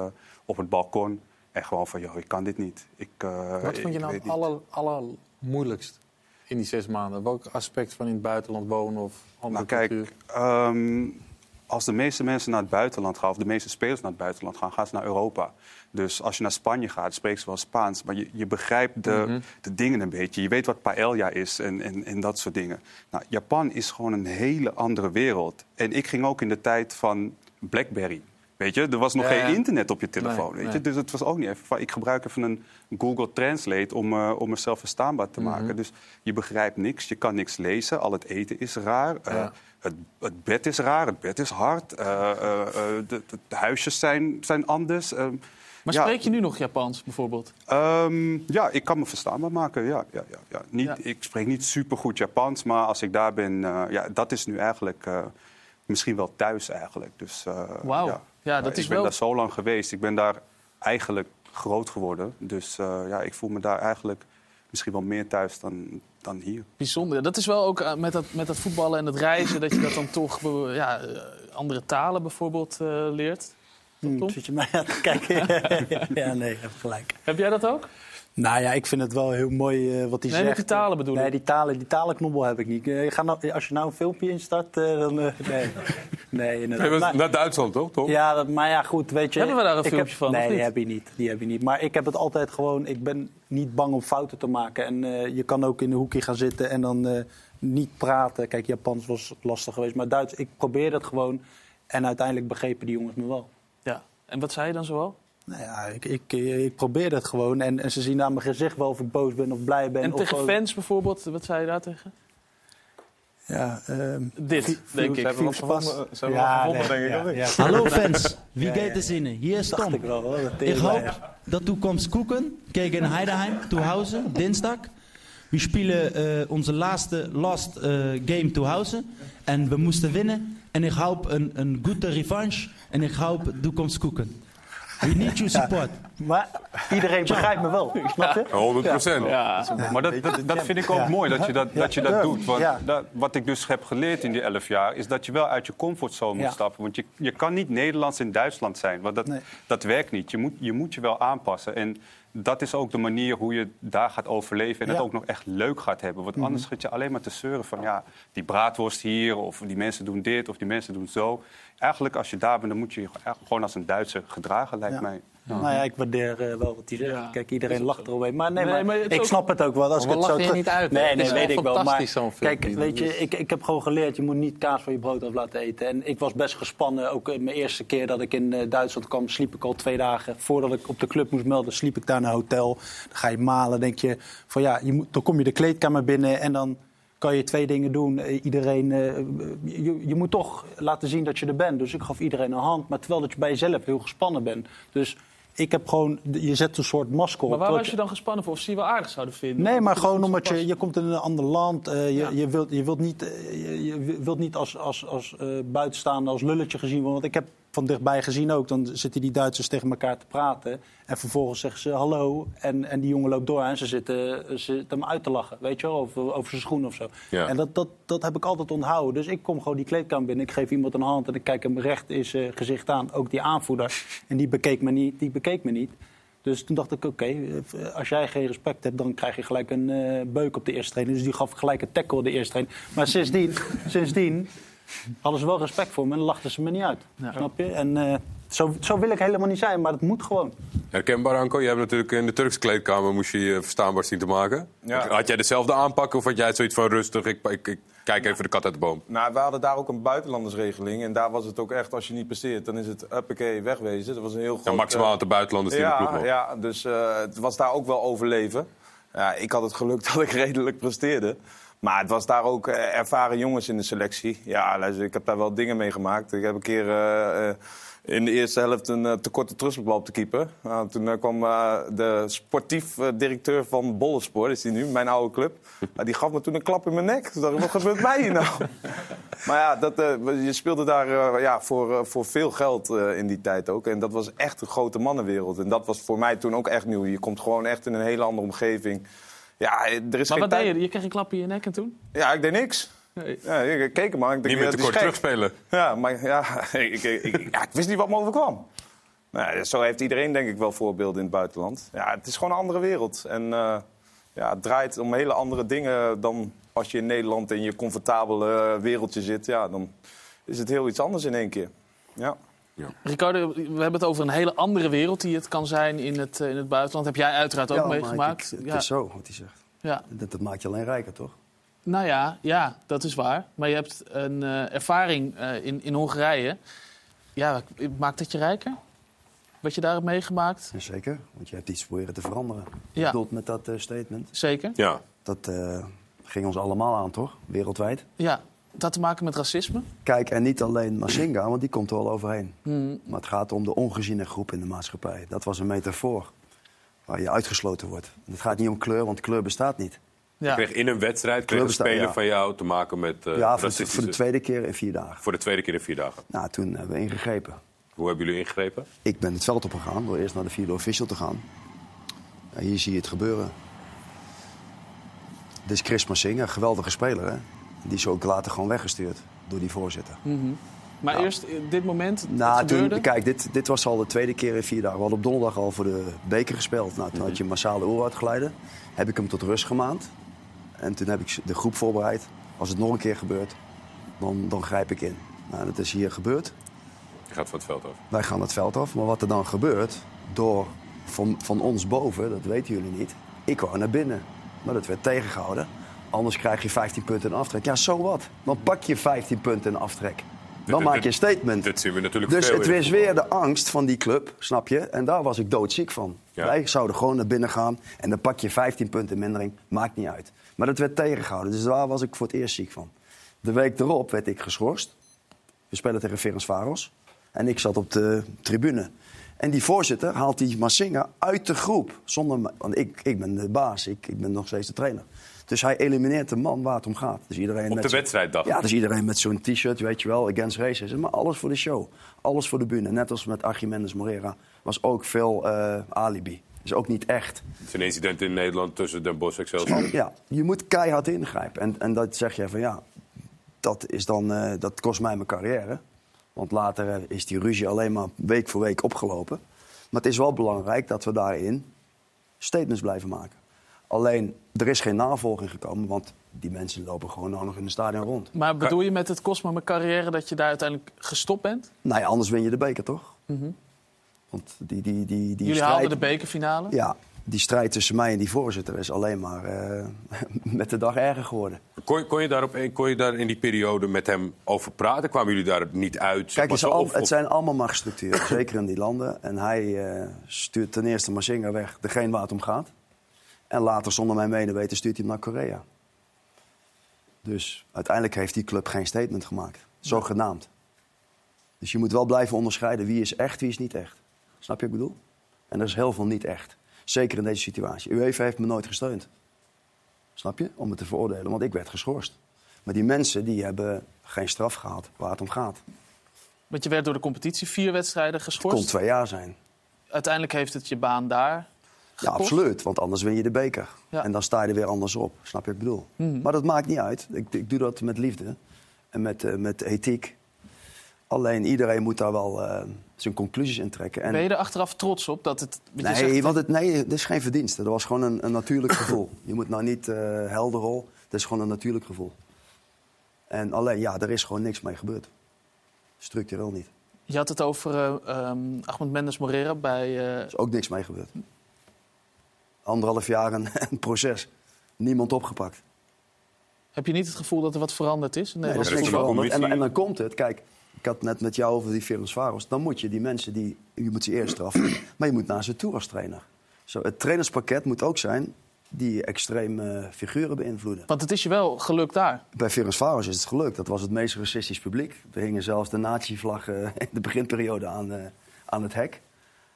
I: op het balkon. En gewoon van, joh, ik kan dit niet. Ik,
G: Wat vond je nou het aller, allermoeilijkst? In die zes maanden? Welk aspect van in het buitenland wonen of andere
I: nou, kijk,
G: cultuur?
I: Um, als de meeste mensen naar het buitenland gaan, of de meeste spelers naar het buitenland gaan, gaan ze naar Europa. Dus als je naar Spanje gaat, spreekt ze wel Spaans. Maar je, je begrijpt de,
G: Mhm.
I: mm -hmm. de dingen een beetje. Je weet wat paella is en, en, en dat soort dingen. Nou, Japan is gewoon een hele andere wereld. En ik ging ook in de tijd van Blackberry. Weet je, er was nog geen internet op je telefoon.
G: Nee,
I: weet je?
G: nee.
I: Dus het was ook niet even van, ik gebruik even een Google Translate om, uh, om mezelf verstaanbaar te maken.
G: Mhm.
I: Dus je begrijpt niks, je kan niks lezen. Al het eten is raar. Uh,
G: Ja.
I: het, het bed is raar, het bed is hard. Uh, de, de, de huisjes zijn, zijn anders. Uh,
B: Maar spreek je nu nog Japans bijvoorbeeld?
I: um, ja, ik kan me verstaanbaar maken. Ja, ja, ja, ja. Niet,
B: Ja.
I: Ik spreek niet supergoed Japans, maar als ik daar ben... uh, ja, dat is nu eigenlijk uh, misschien wel thuis eigenlijk. Dus, uh,
B: Wauw.
I: Ja.
B: Dat
I: ik
B: is
I: ben
B: wel...
I: daar zo lang geweest. Ik ben daar eigenlijk groot geworden. Dus uh, ja, ik voel me daar eigenlijk misschien wel meer thuis dan, dan hier.
B: Bijzonder. Dat is wel ook uh, met, dat, met dat voetballen en het reizen... dat je dat dan toch uh, ja, andere talen bijvoorbeeld uh, leert.
E: Hmm, zit je mij aan te kijken? ja, nee, je hebt gelijk.
B: Heb jij dat ook?
E: Nou ja, ik vind het wel heel mooi uh, wat hij
B: nee,
E: zegt.
B: met die talen bedoel
E: Nee,
B: ik.
E: die, talen, die talenknobbel heb ik niet. Uh, ga nou, als je nou een filmpje instart, uh, dan... nee. nee, inderdaad.
C: Nee,
E: Maar-
C: naar Duitsland, toch? Tom?
E: Ja, dat, maar ja, goed, weet je...
B: Hebben we daar een
E: ik
B: filmpje
E: heb,
B: van,
E: Nee,
B: of
E: die heb je niet. Die heb je niet. Maar ik heb het altijd gewoon... Ik ben niet bang om fouten te maken. En eh, je kan ook in een hoekje gaan zitten en dan eh, niet praten. Kijk, Japans was lastig geweest. Maar Duits, ik probeerde het gewoon. En uiteindelijk begrepen die jongens me wel.
B: Ja. En wat zei je dan zoal?
E: Nou ja, ik, ik, ik probeerde het gewoon. En, en ze zien aan mijn gezicht wel of ik boos ben of blij ben.
B: En
E: of
B: tegen fans bijvoorbeeld, wat zei je daar tegen?
E: Ja, ehm,
B: Dit, denk ik. gevonden-
E: Ze hebben wel gevonden, denk ik, ja.
O: Hallo fans, wie
E: ja.
O: es Ihnen? Hier
E: Dacht
O: Tom.
E: ik wel, hoor. Dat
O: hoop dat du kommst gucken gegen Heidenheim zu Hause, Dienstag. Wir spielen äh, onze laatste last äh, game zu Hause en we moesten winnen. En ik hoop een, een goede revanche en ik hoop du kommst gucken. We need your support.
E: Maar iedereen begrijpt me wel, snap je?
C: 100 procent.
I: Maar dat, dat, dat vind ik ook
E: Ja.
I: mooi, dat je dat, dat, je dat
E: Ja.
I: doet. Want
E: Ja.
I: dat, wat ik dus heb geleerd in die elf jaar... is dat je wel uit je comfortzone moet
E: Ja.
I: stappen. Want je, je kan niet Nederlands in Duitsland zijn. Want dat,
E: Nee.
I: dat werkt niet. Je moet, je moet je wel aanpassen. En dat is ook de manier hoe je daar gaat overleven... en het
E: Ja.
I: ook nog echt leuk gaat hebben. Want
E: Mhm.
I: anders gaat je alleen maar te zeuren van... ja, die braadworst hier, of die mensen doen dit, of die mensen doen zo. Eigenlijk, als je daar bent, dan moet je je gewoon als een Duitser gedragen, lijkt
E: Ja.
I: mij.
E: Nou ja, ik waardeer eh, wel wat hij zegt. Kijk, iedereen lacht eromheen. Maar nee,
B: Nee,
E: maar, ik
B: ook-
E: snap het ook wel. Als
G: Maar
E: ik het zo terug-
G: niet uit?
E: Nee, nee,
G: is
E: weet ik wel. Maar kijk, weet je, ik, ik heb gewoon geleerd, je moet niet kaas van je brood af laten eten. En ik was best gespannen. Ook eh, mijn eerste keer dat ik in eh, Duitsland kwam, sliep ik al twee dagen. Voordat ik op de club moest melden, sliep ik daar in een hotel. Dan ga je malen, denk je van ja, je moet, dan kom je de kleedkamer binnen en dan kan je twee dingen doen. Iedereen, eh, je, je moet toch laten zien dat je er bent. Dus ik gaf iedereen een hand, maar terwijl dat je bij jezelf heel gespannen bent. Dus ik heb gewoon, je zet een soort masker op.
B: Maar waar was je dan gespannen voor? Of ze je wel aardig zouden vinden?
E: Nee, maar gewoon omdat je, je komt in een ander land. eh, je,
B: Ja.
E: je, wilt, je wilt niet, eh, je, je wilt niet als, als, als eh, buitenstaander, als lulletje gezien worden. Want ik heb van dichtbij gezien ook, dan zitten die Duitsers tegen elkaar te praten. En vervolgens zeggen ze hallo. En, en die jongen loopt door en ze zitten, ze zitten hem uit te lachen. Weet je wel, over, over zijn schoen of zo.
C: Ja.
E: En dat, dat, dat heb ik altijd onthouden. Dus ik kom gewoon die kleedkamer binnen. Ik geef iemand een hand en ik kijk hem recht in zijn gezicht aan. Ook die aanvoerder. En die bekeek me niet. Die bekeek me niet. Dus toen dacht ik, oké, als jij geen respect hebt, dan krijg je gelijk een eh, beuk op de eerste training. Dus die gaf gelijk een tackle de eerste training. Maar sindsdien, sindsdien hadden ze wel respect voor me en lachten ze me niet uit. Snap je? En eh, zo, zo wil ik helemaal niet zijn, maar dat moet gewoon.
C: Herkenbaar, Anko. Je hebt natuurlijk in de Turkse kleedkamer moest je je verstaanbaar zien te maken.
F: Ja.
C: Had jij dezelfde aanpak of had jij zoiets van rustig? Ik, ik, ik kijk even de kat uit de boom.
F: Nou, we hadden daar ook een buitenlandersregeling. En daar was het ook echt, als je niet presteert, dan is het uppakee, wegwezen. Dat was een heel groot...
C: Ja, maximaal
F: eh,
C: aantal buitenlanders die in de ploeg
F: ja, ja, dus eh, het was daar ook wel overleven. Ja, ik had het geluk dat ik redelijk presteerde. Maar het was daar ook eh, ervaren jongens in de selectie. Ja, luister, ik heb daar wel dingen mee gemaakt. Ik heb een keer eh, eh, in de eerste helft een uh, tekorte terugspelbal op de keeper. Nou, toen kwam de sportief directeur van Bollespor, is die nu, mijn oude club. die gaf me toen een klap in mijn nek. Toen dacht ik, wat gebeurt mij hier nou? maar ja, dat, je speelde daar ja, voor, voor veel geld in die tijd ook. En dat was echt een grote mannenwereld. En dat was voor mij toen ook echt nieuw. Je komt gewoon echt in een hele andere omgeving. Ja, er is
B: maar
F: geen
B: wat
F: tijd...
B: deed je? Je kreeg een klap in je nek en toen?
F: Ja, ik deed niks.
B: Nee.
F: Ja, ik keek hem maar. Ik
C: Niet met
F: de
C: tekort terugspelen.
F: Ja, maar ja, ik, ik, ik, ja, ik wist niet wat me overkwam. Nou, zo heeft iedereen denk ik wel voorbeelden in het buitenland. Ja, het is gewoon een andere wereld. En uh, ja, het draait om hele andere dingen dan als je in Nederland in je comfortabele wereldje zit. Ja, dan is het heel iets anders in één keer. Ja.
C: Ja.
B: Ricardo, we hebben het over een hele andere wereld die het kan zijn in het, uh, in het buitenland. Heb jij uiteraard ook
H: ja,
B: meegemaakt?
H: Maar ik, het
B: ja.
H: is zo, wat hij zegt.
B: Ja.
H: Dat, dat maakt je alleen rijker, toch?
B: Nou ja, ja, dat is waar. Maar je hebt een uh, ervaring uh, in, in Hongarije. Ja, maakt dat je rijker? Wat je daar hebt meegemaakt?
H: Ja, zeker, want je hebt iets proberen te veranderen.
B: Ja.
H: Je bedoelt met dat uh, statement?
B: Zeker.
C: Ja.
H: Dat ging ons allemaal aan, toch? Wereldwijd.
B: Ja. Dat had te maken met racisme?
H: Kijk, en niet alleen Masinga, want die komt er wel overheen.
B: Hmm.
H: Maar het gaat om de ongeziene groep in de maatschappij. Dat was een metafoor waar je uitgesloten wordt. Het gaat niet om kleur, want kleur bestaat niet.
C: Ja. Je kreeg in een wedstrijd kreeg een speler ja. van jou te maken met uh,
H: Ja, voor, voor, de tweede keer in vier dagen.
C: Voor de tweede keer in vier dagen?
H: Nou, toen hebben we ingegrepen.
C: Hoe hebben jullie ingegrepen?
H: Ik ben het veld opgegaan door eerst naar de vierde official te gaan. Ja, hier zie je het gebeuren. Dit is Chris Massing, een geweldige speler. Hè? Die is ook later gewoon weggestuurd door die voorzitter.
B: Mm -hmm. Maar nou, eerst dit moment
H: nou, toen, Kijk, dit, dit was al de tweede keer in vier dagen. We hadden op donderdag al voor de beker gespeeld. Nou, toen had je massale oeruitgeleide. Heb ik hem tot rust gemaand. En toen heb ik de groep voorbereid. Als het nog een keer gebeurt, dan, dan grijp ik in. Nou, dat is hier gebeurd.
C: Je gaat van het veld af.
H: Wij gaan het veld af. Maar wat er dan gebeurt, door van, van ons boven, dat weten jullie niet. Ik wou naar binnen. Maar dat werd tegengehouden. Anders krijg je 15 punten in aftrek. Ja, zo wat. Dan pak je 15 punten in aftrek. Dan maak je een statement.
C: Dit zien we natuurlijk
H: dus het is weer de angst van die club, snap je? En daar was ik doodziek van.
C: Ja.
H: Wij zouden gewoon naar binnen gaan en dan pak je 15 punten mindering. Maakt niet uit. Maar dat werd tegengehouden. Dus daar was ik voor het eerst ziek van. De week erop werd ik geschorst. We spelen tegen Ferencvaros. En ik zat op de tribune. En die voorzitter haalt die Massinga uit de groep. Zonder, want ik, ik ben de baas, ik, ik ben nog steeds de trainer. Dus hij elimineert de man waar het om gaat. Dus iedereen
C: op
H: met
C: de wedstrijddag?
H: Ja, dus iedereen met zo'n t-shirt, weet je wel, against racism. Maar alles voor de show. Alles voor de bühne. Net als met Archimedes Morera was ook veel uh, alibi. Dus ook niet echt.
C: Het is een incident in Nederland tussen Den Bosch en Excelsior.
H: Ja, je moet keihard ingrijpen. En, en dat zeg je van ja, dat, is dan, uh, dat kost mij mijn carrière. Want later is die ruzie alleen maar week voor week opgelopen. Maar het is wel belangrijk dat we daarin statements blijven maken. Alleen, er is geen navolging gekomen, want die mensen lopen gewoon nou nog in de stadion rond.
B: Maar bedoel je met het kost me mijn carrière dat je daar uiteindelijk gestopt bent?
H: Nou ja, anders win je de beker toch?
B: Mm -hmm.
H: Want die, die, die, die
B: Jullie
H: strijd-
B: haalden de bekerfinale.
H: Ja, die strijd tussen mij en die voorzitter is alleen maar eh, met de dag erger geworden.
C: Kon, je- kon, je daarop, kon je daar in die periode met hem over praten? Kwamen jullie daar niet uit?
H: Kijk, het, al-
C: Of-
H: het zijn allemaal machtsstructuren, zeker in die landen. En hij eh, stuurt ten eerste Mazinga weg, degene waar het om gaat. En later, zonder mijn medeweten, stuurt hij hem naar Korea. Dus uiteindelijk heeft die club geen statement gemaakt. Zogenaamd. Dus je moet wel blijven onderscheiden wie is echt, wie is niet echt. Snap je wat ik bedoel? En er is heel veel niet echt. Zeker in deze situatie. UEFA heeft me nooit gesteund. Snap je? Om het te veroordelen, want ik werd geschorst. Maar die mensen die hebben geen straf gehad waar het om gaat.
B: Want je werd door de competitie vier wedstrijden
H: Het
B: geschorst.
H: kon twee jaar zijn.
B: Uiteindelijk heeft het je baan daar
H: Ja, absoluut. Want anders win je de beker.
B: Ja.
H: En dan sta je er weer anders op. Snap je wat ik bedoel?
B: Mhm.
H: Maar dat maakt niet uit. Ik, ik doe dat met liefde. En met, eh, met ethiek. Alleen iedereen moet daar wel eh, zijn conclusies in trekken. En
B: Ben je er achteraf trots op dat het...
H: nee,
B: zegt-
H: want het, nee, het is geen verdienste. Dat was gewoon een, een natuurlijk gevoel. Je moet nou niet eh helderrol. Het is gewoon een natuurlijk gevoel. En alleen, ja, er is gewoon niks mee gebeurd. Structureel niet. Er
B: Je had het over ehm, Ahmed Mendes Morera bij... eh,
H: is ook niks mee gebeurd. Anderhalf jaar een, een proces. Niemand opgepakt.
B: Heb je niet het gevoel dat er wat veranderd is?
H: Nee, er is niks veranderd. En, en dan komt het. Kijk, ik had net met jou over die Ferencvaros. Dan moet je die mensen, die, je moet ze eerst straffen. maar je moet naar ze toe als trainer. Zo, het trainerspakket moet ook zijn die extreem eh, figuren beïnvloeden.
B: Want het is je wel gelukt daar.
H: Bij Ferencvaros is het gelukt. Dat was het meest racistisch publiek. Er hingen zelfs de nazi-vlag in de beginperiode aan, eh, aan het hek.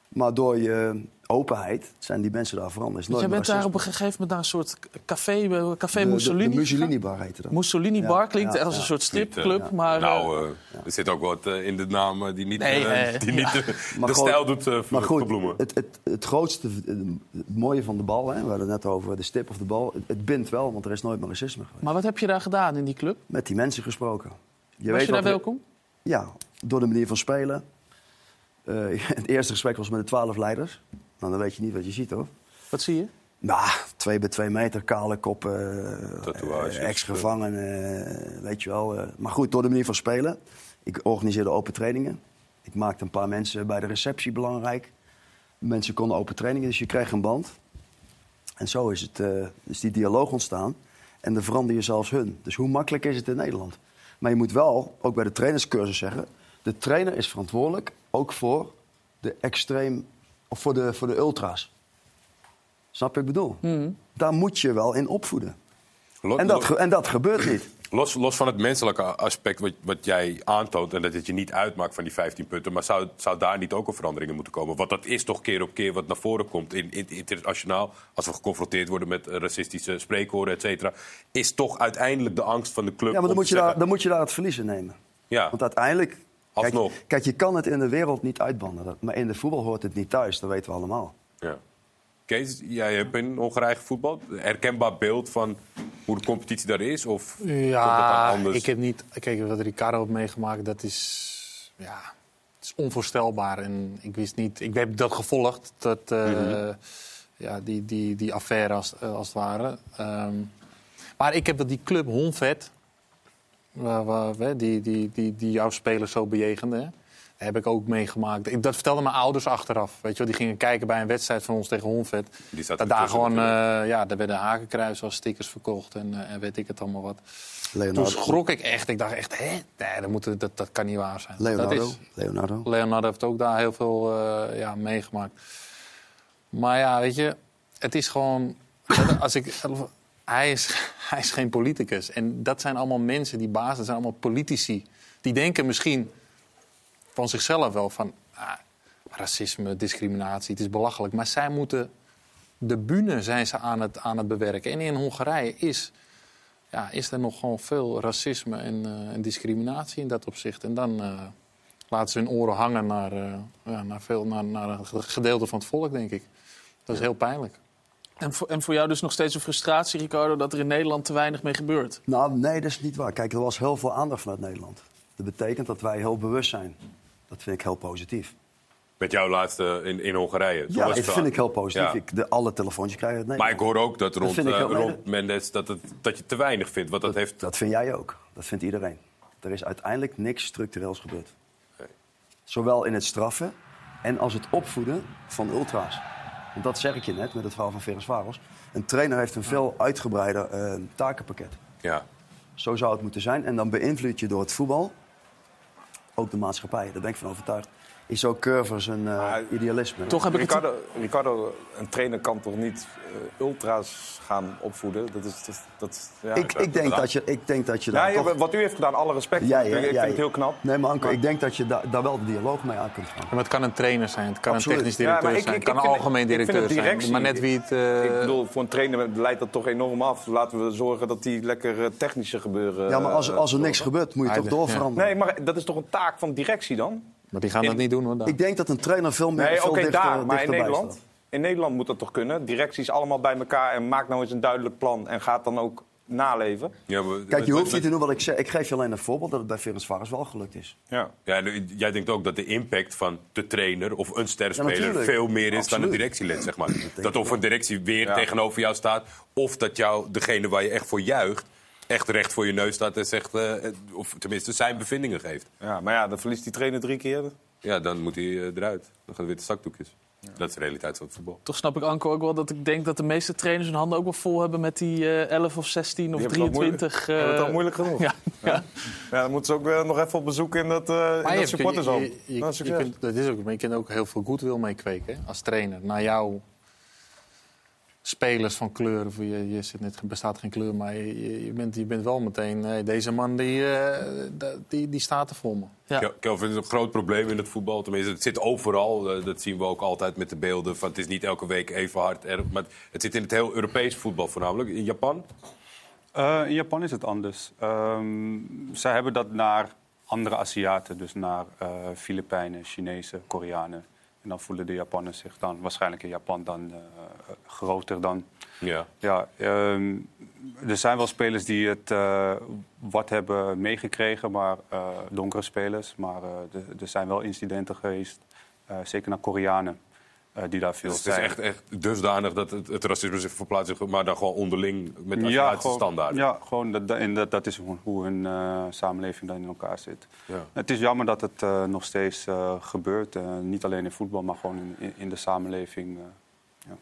H: Maar door je openheid zijn die mensen daar veranderd.
B: Jij
H: nooit
B: bent daar op een gegeven moment naar een soort café, eh, café
H: De- de-
B: Mussolini.
H: De, Mussolini-bar heette dat.
B: Mussolini Bar
H: Ja,
B: klinkt
H: ja,
B: als een soort stripclub,
C: eh,
B: maar... eh,
C: nou, eh, er zit ook wat in de naam die niet,
B: Nee,
C: die niet de,
H: Maar
C: stijl doet eh,
H: Maar goed,
C: verbloemen.
H: het, het, het grootste, het mooie van de bal, hè, we hadden het net over de stip of de bal. Het, het bindt wel, want er is nooit meer racisme geweest.
B: Maar wat heb je daar gedaan in die club?
H: Met die mensen gesproken. Je
B: Was je daar welkom?
H: Ja, door de manier van spelen. Eh, het eerste gesprek was met de twaalf leiders. Nou, dan weet je niet wat je ziet, hoor.
B: Wat zie je?
H: Nou, twee bij twee meter, kale koppen,
C: Tatoeages.
H: eh, ex-gevangen, eh, weet je wel. eh. maar goed, door de manier van spelen. Ik organiseerde open trainingen. Ik maakte een paar mensen bij de receptie belangrijk. Mensen konden open trainingen, dus je kreeg een band. En zo is, het, eh, is die dialoog ontstaan. En dan verander je zelfs hun. Dus hoe makkelijk is het in Nederland? Maar je moet wel, ook bij de trainerscursus zeggen... de trainer is verantwoordelijk ook voor de extreem... of voor de, voor de ultra's. Snap je wat ik bedoel?
B: Mhm.
H: Daar moet je wel in opvoeden.
C: Lo-
H: En dat, ge- en dat gebeurt niet.
C: Los, los van het menselijke aspect wat, wat jij aantoont... en dat het je niet uitmaakt van die 15 punten... maar zou, zou daar niet ook een verandering in moeten komen? Want dat is toch keer op keer wat naar voren komt in, in, internationaal... als we geconfronteerd worden met racistische spreekwoorden, et cetera... is toch uiteindelijk de angst van de club
H: Ja, maar dan
C: om
H: moet,
C: te
H: je daar, dan moet je daar het verliezen nemen.
C: Ja,
H: Want uiteindelijk... Kijk,
C: Alsnog.
H: kijk, je kan het in de wereld niet uitbannen. Maar in de voetbal hoort het niet thuis, dat weten we allemaal.
C: ja. Kees, jij hebt in Hongarije gevoetbald. Herkenbaar beeld van hoe de competitie daar is? Of
G: Ja,
C: anders?
G: ik heb niet... Kijk, wat Ricardo heeft meegemaakt, dat is... Ja, het is onvoorstelbaar. En ik wist niet... Ik heb dat gevolgd, dat, eh,
C: Mhm.
G: ja, die, die, die affaire als, eh, als het ware. Ehm, maar ik heb dat die club Honvet... Waar, waar, hè, die, die, die, die jouw spelers zo bejegende... hè, heb ik ook meegemaakt. Ik, dat vertelden mijn ouders achteraf. Weet je wel, die gingen kijken bij een wedstrijd van ons tegen Honvet. Dat daar gewoon, eh, ja, daar werden hakenkruisen als stickers verkocht en, eh, en weet ik het allemaal wat.
H: Leonardo.
G: Toen schrok ik echt. Ik dacht echt, hè? Nee, dat, moet, dat, dat kan niet waar zijn.
H: Leonardo.
G: Dat is,
H: Leonardo.
G: Leonardo heeft ook daar heel veel eh, ja, meegemaakt. Maar ja, weet je, het is gewoon... Als ik, hij, is, hij is geen politicus. En dat zijn allemaal mensen, die bazen, dat zijn allemaal politici. Die denken misschien van zichzelf wel van... Ah, racisme, discriminatie, het is belachelijk. Maar zij moeten... De bühne zijn ze aan het, aan het bewerken. En in Hongarije is, ja, is er nog gewoon veel racisme en, eh, en discriminatie in dat opzicht. En dan eh, laten ze hun oren hangen naar, eh, ja, naar, veel, naar, naar een gedeelte van het volk, denk ik. Dat is heel pijnlijk.
B: En voor, en voor jou dus nog steeds een frustratie, Ricardo, dat er in Nederland te weinig mee gebeurt?
H: Nou, nee, dat is niet waar. Kijk, er was heel veel aandacht vanuit Nederland. Dat betekent dat wij heel bewust zijn. Dat vind ik heel positief.
C: Met jouw laatste in, in Hongarije. Zo
H: Ja,
C: was
H: dat vind ik heel positief.
C: Ja.
H: Ik, de, alle telefoontjes krijgen het
C: Maar
H: Nederland.
C: ik hoor ook dat rond,
H: ik
C: eh, rond Mendes dat, het, dat je te weinig vindt. Want dat heeft...
H: Dat vind jij ook. Dat vindt iedereen. Er is uiteindelijk niks structureels gebeurd. Zowel in het straffen en als het opvoeden van ultra's. Want dat zeg ik je net met het verhaal van Ferencvaros. Een trainer heeft een veel uitgebreider eh, takenpakket.
C: Ja.
H: Zo zou het moeten zijn. En dan beïnvloed je door het voetbal ook de maatschappij. Daar ben ik van overtuigd. Is ook Curvers een eh, idealisme.
F: Ricardo, Ricardo, een trainer kan toch niet eh, ultra's gaan opvoeden? Dat is, dat, dat, ja,
H: ik, ik, denk dat je, ik denk dat je
F: Ja,
H: daar
F: ja,
H: toch-
F: Wat u heeft gedaan, alle respect.
H: Ja,
F: ik
H: ja,
F: ik
H: ja,
F: vind het
H: ja.
F: heel knap.
H: Nee, maar Anko, ik denk dat je da- daar wel de dialoog mee aan kunt gaan.
G: Maar het kan een trainer zijn, het kan
H: Absoluut.
G: een technisch
F: Ja,
G: directeur
F: ik-
G: zijn, het kan
F: ik
G: een algemeen directeur zijn. Maar net wie het... eh,
F: Ik bedoel, voor een trainer leidt dat toch enorm af. Laten we zorgen dat die lekker technische gebeuren...
H: Ja, maar als, als er niks gebeurt, moet je toch
G: Ja.
H: doorveranderen.
F: Nee, maar dat is toch een taak van directie dan?
G: Maar die gaan dat niet doen hoor. dan.
H: Ik denk dat een trainer veel meer
F: Nee,
H: veel
F: oké,
H: dichter,
F: daar. Maar in Nederland,
H: staat.
F: in Nederland moet dat toch kunnen? Directies allemaal bij elkaar en maak nou eens een duidelijk plan. En gaat dan ook naleven.
C: Ja, maar-
H: Kijk, je hoeft niet te doen wat ik zeg. Ik geef je alleen een voorbeeld dat het bij Ferencvaros wel gelukt is.
F: Ja.
C: Ja, en jij denkt ook dat de impact van de trainer of een sterspeler veel meer is dan een directielid, zeg maar. Dat of een directie weer
F: Ja.
C: tegenover jou staat, of dat jou, degene waar je echt voor juicht, echt recht voor je neus staat en zegt, eh, of tenminste zijn bevindingen geeft.
F: ja, maar ja, dan verliest die trainer drie keer.
C: Ja, dan moet hij eh, eruit. Dan gaat er weer de zakdoekjes. Dat is de realiteit van het voetbal.
B: Toch snap ik Anko ook wel dat ik denk dat de meeste trainers hun handen ook wel vol hebben met die eh 11 of 16 of
F: Die hebben het al
B: 23.
F: moeilijk- hebben het al
B: eh,
F: moeilijk genoeg.
B: Ja, ja.
F: Ja, dan moeten ze ook weer nog even op bezoek in dat, eh in
G: Maar
F: dat
G: je, je, je,
F: Nou,
G: dat is ook, maar je kunt ook heel veel goodwill mee kweken als trainer. Naar jouw spelers van kleur. Of je, je zit net, er bestaat geen kleur, maar je, je- bent, je bent wel meteen... hey, deze man die, eh, da- die, die staat er voor me.
B: Ja.
C: Kel- Kelvin is een groot probleem in het voetbal. Tenminste, het zit overal. Eh, Dat zien we ook altijd met de beelden. Van, het is niet elke week even hard. erg, Maar het zit in het heel Europees voetbal voornamelijk. In Japan?
I: Eh, in Japan is het anders. Ehm zij hebben dat naar andere Aziaten, dus naar eh Filipijnen, Chinezen, Koreanen. En dan voelen de Japanners zich dan waarschijnlijk in Japan dan eh, groter dan.
C: Ja.
I: Ja, ehm, er zijn wel spelers die het eh, wat hebben meegekregen, maar eh, donkere spelers. Maar er- zijn wel incidenten geweest, zeker naar Koreanen, die daar veel
C: Dus het is echt, echt dusdanig dat het, het racisme zich verplaatst, maar dan gewoon onderling met
I: ja,
C: Aziatische
I: gewoon,
C: standaarden.
I: Ja, gewoon dat, en dat, dat is hoe, hoe hun eh, samenleving dan in elkaar zit.
C: Ja.
I: Het is jammer dat het eh, nog steeds eh, gebeurt. eh, niet alleen in voetbal, maar gewoon in, in, de samenleving. eh.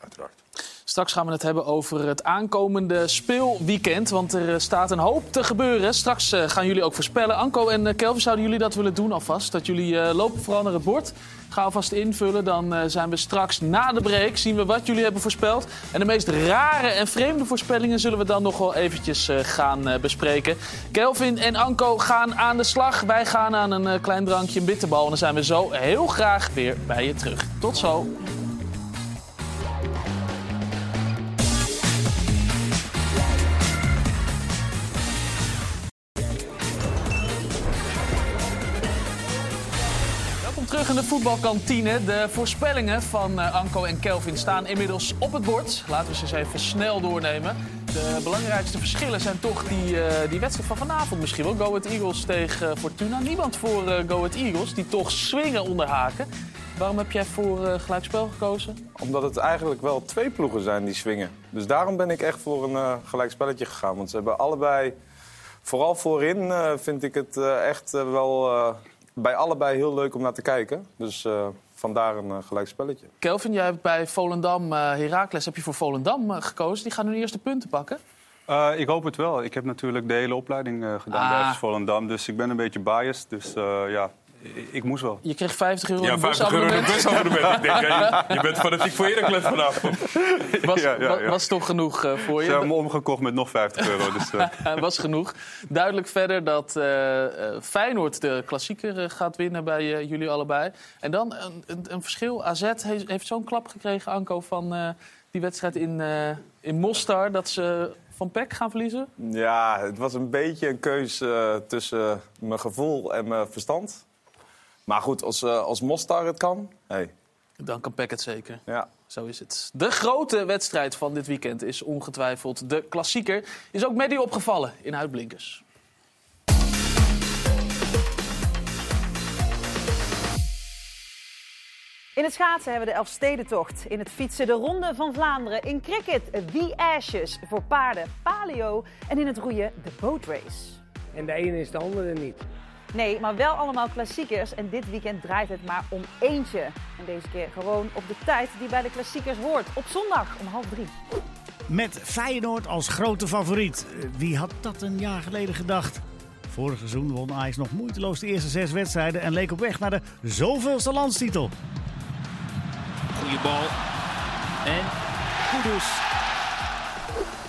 C: Uiteraard.
B: Straks gaan we het hebben over het aankomende speelweekend. Want er eh, staat een hoop te gebeuren. Straks eh, gaan jullie ook voorspellen. Anko en eh, Kelvin, zouden jullie dat willen doen alvast? Dat jullie lopen vooral naar het bord. Ga alvast invullen. Dan zijn we straks na de break. Zien we wat jullie hebben voorspeld. En de meest rare en vreemde voorspellingen zullen we dan nog wel eventjes gaan bespreken. Kelvin en Anko gaan aan de slag. Wij gaan aan een klein drankje, een bitterbal. En dan zijn we zo heel graag weer bij je terug. Tot zo. De voetbalkantine. De voorspellingen van eh, Anko en Kelvin staan inmiddels op het bord. Laten we ze eens even snel doornemen. De belangrijkste verschillen zijn toch die, eh, die wedstrijd van vanavond misschien wel. Go Ahead Eagles tegen eh, Fortuna. Niemand voor eh Go Ahead Eagles, die toch swingen onderhaken. Waarom heb jij voor gelijkspel gekozen?
F: Omdat het eigenlijk wel twee ploegen zijn die swingen. Dus daarom ben ik echt voor een eh gelijk spelletje gegaan. Want ze hebben allebei, vooral voorin, vind ik het echt wel bij allebei heel leuk om naar te kijken. Dus eh, vandaar een eh, gelijk spelletje.
B: Kelvin, jij hebt bij Volendam, eh Heracles, heb je voor Volendam gekozen. Die gaan nu eerst de punten pakken.
I: Eh, ik hoop het wel. Ik heb natuurlijk de hele opleiding eh, gedaan
B: Ah.
I: bij Volendam. Dus ik ben een beetje biased. Dus eh, ja, ik, moest wel.
B: Je kreeg 50 euro
C: Ja,
B: een
C: 50 euro een
B: busabonnement.
C: busabonnement. Ik denk, ja, je, je bent fanatiek voor Heracles vanavond.
B: Was,
I: Ja, ja,
B: wa-
I: ja.
B: was toch genoeg eh, voor
I: Ze hebben
B: je?
I: me omgekocht met nog 50 euro. Dus, eh,
B: was genoeg. Duidelijk verder dat eh, eh, Feyenoord de klassieker gaat winnen bij jullie allebei. En dan een, een, een verschil. AZ heeft, heeft zo'n klap gekregen, Anko, van eh, die wedstrijd in, eh, in Mostar... dat ze van PEC gaan verliezen.
F: Ja, het was een beetje een keus tussen mijn gevoel en mijn verstand. Maar goed, als, eh, als Mostar het kan, hey,
B: Dan kan PEC het zeker.
F: ja.
B: Zo is het. De grote wedstrijd van dit weekend is ongetwijfeld de klassieker. Is ook Medi opgevallen in Uitblinkers.
P: In het schaatsen hebben we de Elfstedentocht. In het fietsen de Ronde van Vlaanderen. In cricket The Ashes voor paarden, paleo. En in het roeien de Boat Race.
Q: En de ene is de andere niet.
P: Nee, maar wel allemaal klassiekers. En dit weekend draait het maar om eentje. En deze keer gewoon op de tijd die bij de klassiekers hoort. Op zondag om half drie.
Q: Met Feyenoord als grote favoriet. Wie had dat een jaar geleden gedacht? Vorig seizoen won Ajax nog moeiteloos de eerste zes wedstrijden en leek op weg naar de zoveelste landstitel.
N: Goeie bal. En Kudus.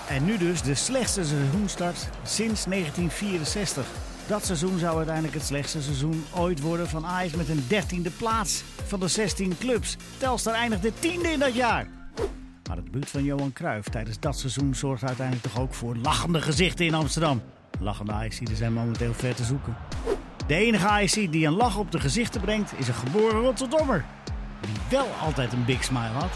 Q: En nu dus de slechtste seizoenstart sinds 1964. Dat seizoen zou uiteindelijk het slechtste seizoen ooit worden van Ajax met een dertiende plaats van de 16 clubs. Telstar eindigde tiende in dat jaar. Maar het buurt van Johan Cruijff tijdens dat seizoen zorgt uiteindelijk toch ook voor lachende gezichten in Amsterdam. Lachende Ajaxiden zijn momenteel ver te zoeken. De enige Ajax die een lach op de gezichten brengt is een geboren Rotterdammer. Die wel altijd een big smile had.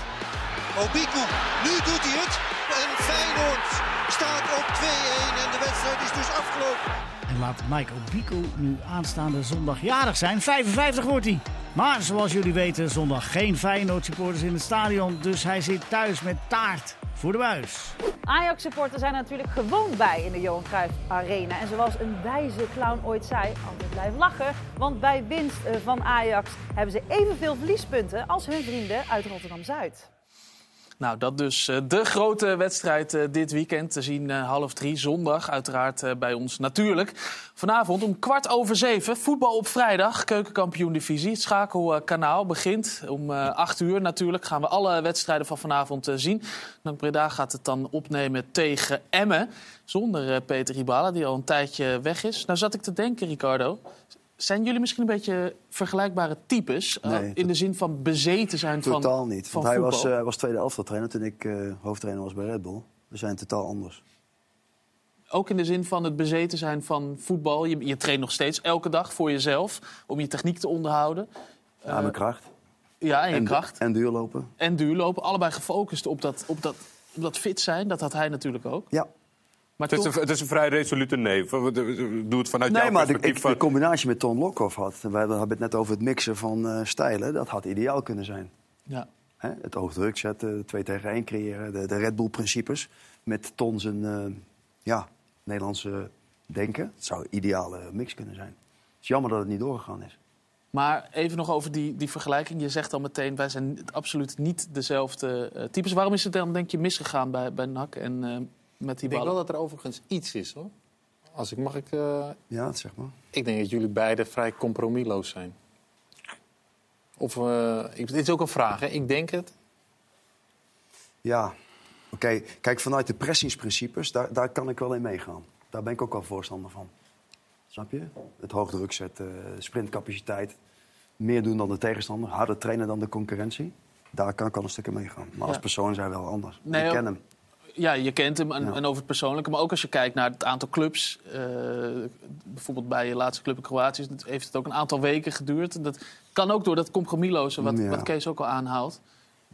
R: Obiku, nu doet hij het. En Feyenoord staat op 2-1 en de wedstrijd is dus afgelopen.
Q: En laat Mike Obiku nu aanstaande zondag jarig zijn. 55 wordt hij. Maar zoals jullie weten, zondag geen Feyenoord supporters in het stadion. Dus hij zit thuis met taart voor de buis.
P: Ajax-supporters zijn er natuurlijk gewoon bij in de Johan Cruijff Arena. En zoals een wijze clown ooit zei, altijd blijf lachen. Want bij winst eh, van Ajax hebben ze evenveel verliespunten als hun vrienden uit Rotterdam-Zuid.
B: Nou, dat dus eh, de grote wedstrijd eh, dit weekend. Te zien eh, half drie zondag, uiteraard bij ons natuurlijk. Vanavond om kwart over zeven, voetbal op vrijdag, keukenkampioen-divisie. Het schakelkanaal begint om acht uur natuurlijk. Gaan we alle wedstrijden van vanavond zien. Dan Breda gaat het dan opnemen tegen Emmen. Zonder Peter Ribala, die al een tijdje weg is. Nou zat ik te denken, Ricardo. Zijn jullie misschien een beetje vergelijkbare types? eh,
H: Nee,
B: in de zin van bezeten zijn van
H: Totaal niet.
B: Van
H: Want hij was, hij was tweede elftal trainer toen ik eh, hoofdtrainer was bij Red Bull. We zijn totaal anders.
B: Ook in de zin van het bezeten zijn van voetbal. Je, je traint nog steeds elke dag voor jezelf om je techniek te onderhouden.
H: Ja, mijn kracht.
B: ja, en je
H: en,
B: kracht.
H: En duurlopen.
B: En duurlopen. Allebei gefocust op dat, op, dat, op dat fit zijn. Dat had hij natuurlijk ook.
H: Ja.
B: Maar
C: Het is,
B: toch-
C: een, het is een vrij resolute nee. Doe het vanuit
H: Nee,
C: jouw
H: maar de,
C: perspectief.
H: ik,
C: van-
H: de combinatie met Ton Lokhoff had... We hebben het net over het mixen van eh, stijlen. Dat had ideaal kunnen zijn.
B: Ja.
H: Hè, het oogdruk zetten, twee tegen één creëren. De, de Red Bull-principes. Met Ton zijn eh, ja, Nederlandse denken. Het zou een ideale mix kunnen zijn. Het is jammer dat het niet doorgegaan is.
B: Maar even nog over die, die vergelijking. Je zegt al meteen, wij zijn absoluut niet dezelfde eh, types. Waarom is het dan, denk je, misgegaan bij, bij NAC en eh, met die
G: Ik denk wel dat er overigens iets is, hoor. Als ik mag ik... eh,
H: Ja, zeg maar.
G: Ik denk dat jullie beiden vrij compromisloos zijn. Of, eh, ik, dit is ook een vraag, hè. Ik denk het.
H: Ja, oké. Kijk, vanuit de pressingsprincipes, daar, daar kan ik wel in meegaan. Daar ben ik ook wel voorstander van. Snap je? Het hoogdruk zetten, sprintcapaciteit. Meer doen dan de tegenstander, harder trainen dan de concurrentie. Daar kan ik al een stukje meegaan. Maar als persoon zijn we wel anders.
B: Nee,
H: ik ken hem.
B: Ja, je kent hem en,
H: Ja.
B: en over het persoonlijke. Maar ook als je kijkt naar het aantal clubs. eh, bijvoorbeeld bij je laatste club in Kroatië heeft het ook een aantal weken geduurd. Dat kan ook door dat compromisloze wat,
H: Ja.
B: wat Kees ook al aanhaalt.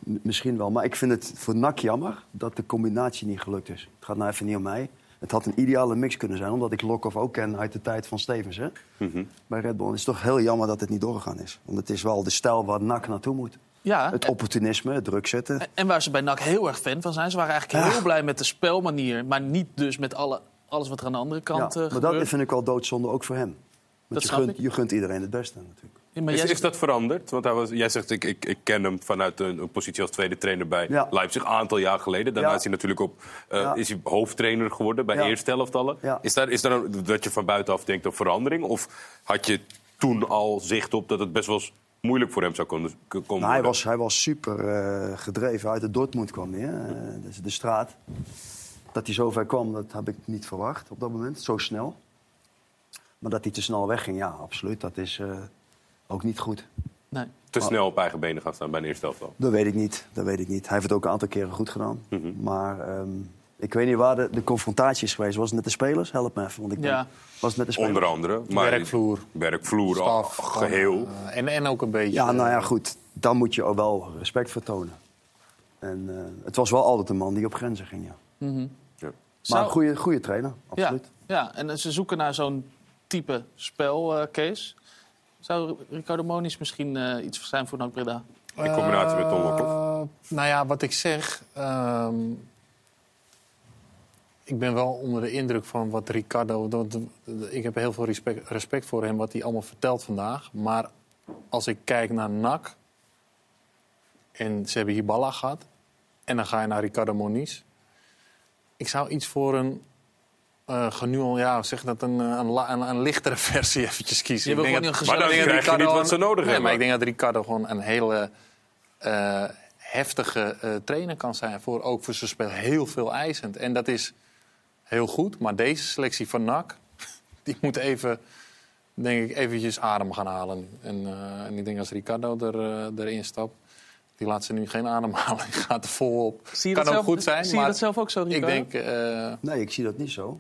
H: M- Misschien wel, maar ik vind het voor NAC jammer dat de combinatie niet gelukt is. Het gaat nou even niet om mij. Het had een ideale mix kunnen zijn, omdat ik Lokhoff ook ken uit de tijd van Stevens. Hè?
C: Mhm.
H: Bij Red Bull. Het is toch heel jammer dat het niet doorgegaan is. Want het is wel de stijl waar NAC naartoe moet.
B: Ja,
H: Het opportunisme, het druk zetten.
B: En waar ze bij NAC heel erg fan van zijn. Ze waren eigenlijk
H: Ja.
B: heel blij met de spelmanier. Maar niet dus met alle, alles wat er aan de andere kant
H: ja,
B: eh,
H: maar
B: gebeurt.
H: dat vind ik wel doodzonde ook voor hem.
B: Dat
H: Want je gunt, je gunt iedereen het beste natuurlijk.
B: Ja, maar
C: Is,
B: jij-
C: is dat veranderd? Want hij was, jij zegt, ik, ik, ik ken hem vanuit een, een positie als tweede trainer bij
H: Ja.
C: Leipzig een aantal jaar geleden. Daarna
H: Ja.
C: is hij natuurlijk op, eh,
H: Ja.
C: is hij hoofdtrainer geworden bij
H: Ja.
C: eerste helftallen.
H: Ja.
C: Is, daar, is daar een- dat je van buitenaf denkt een verandering? Of had je toen al zicht op dat het best wel moeilijk voor hem zou kunnen, komen
H: Nou, hij,
C: worden?
H: was, hij was super eh, gedreven. Uit de Dortmund kwam hij, hè? Eh, dus de straat. Dat hij zo ver kwam, dat heb ik niet verwacht op dat moment. Zo snel. Maar dat hij te snel wegging, ja, absoluut. Dat is eh, ook niet goed.
B: Nee.
C: Te snel op eigen benen gaan staan bij een eerste helftal.
H: Dat weet ik niet. Dat weet ik niet. Hij heeft het ook een aantal keren goed gedaan. Maar ehm, ik weet niet waar de, de confrontatie is geweest. Was het met de spelers? Help me even. Want ik
B: Ja.
H: Was het met de spelers?
C: Onder andere. Maar
G: Werkvloer.
C: Werkvloer, al-
G: Staf,
C: geheel.
G: eh, en, en ook een beetje...
H: Ja, nou ja, goed. Dan moet je ook wel respect vertonen. En eh, het was wel altijd een man die op grenzen ging, ja.
B: Mhm.
C: Ja.
H: Maar
B: Zou-
H: een goede, goede trainer, absoluut.
B: Ja, ja, en ze zoeken naar zo'n type spel, eh, Kees. Zou Ricardo Moniz misschien eh, iets zijn voor NAC Breda?
C: In combinatie met Lokhoff.
G: Eh, nou ja, wat ik zeg... ehm, ik ben wel onder de indruk van wat Ricardo... dat- dat- ik heb heel veel respect, respect voor hem, wat hij allemaal vertelt vandaag. Maar als ik kijk naar NAC... en ze hebben hier Balla gehad... en dan ga je naar Ricardo Moniz... ik zou iets voor een... eh genual, ja, zeg dat een, eh, een, een, een lichtere versie eventjes kiezen.
B: Je
G: Ik denk
B: gewoon
G: dat-
C: Maar dan krijg je niet wat ze nodig
G: nee,
C: hebben.
G: Maar ik denk dat Ricardo gewoon een hele eh, heftige eh, trainer kan zijn. Voor, ook voor zijn spel heel veel eisend. En dat is heel goed. Maar deze selectie van NAC, die moet even, denk ik, eventjes adem gaan halen. En, eh, en ik denk als Ricardo er, eh, erin stapt, die laat ze nu geen ademhalen. Die gaat er vol op.
B: Zie je
G: kan
B: dat
G: ook
B: zelf-
G: goed zijn.
B: zie je
G: maar
B: dat zelf ook zo,
G: Ik
B: Ricardo?
G: denk... eh,
H: Nee, ik zie dat niet zo.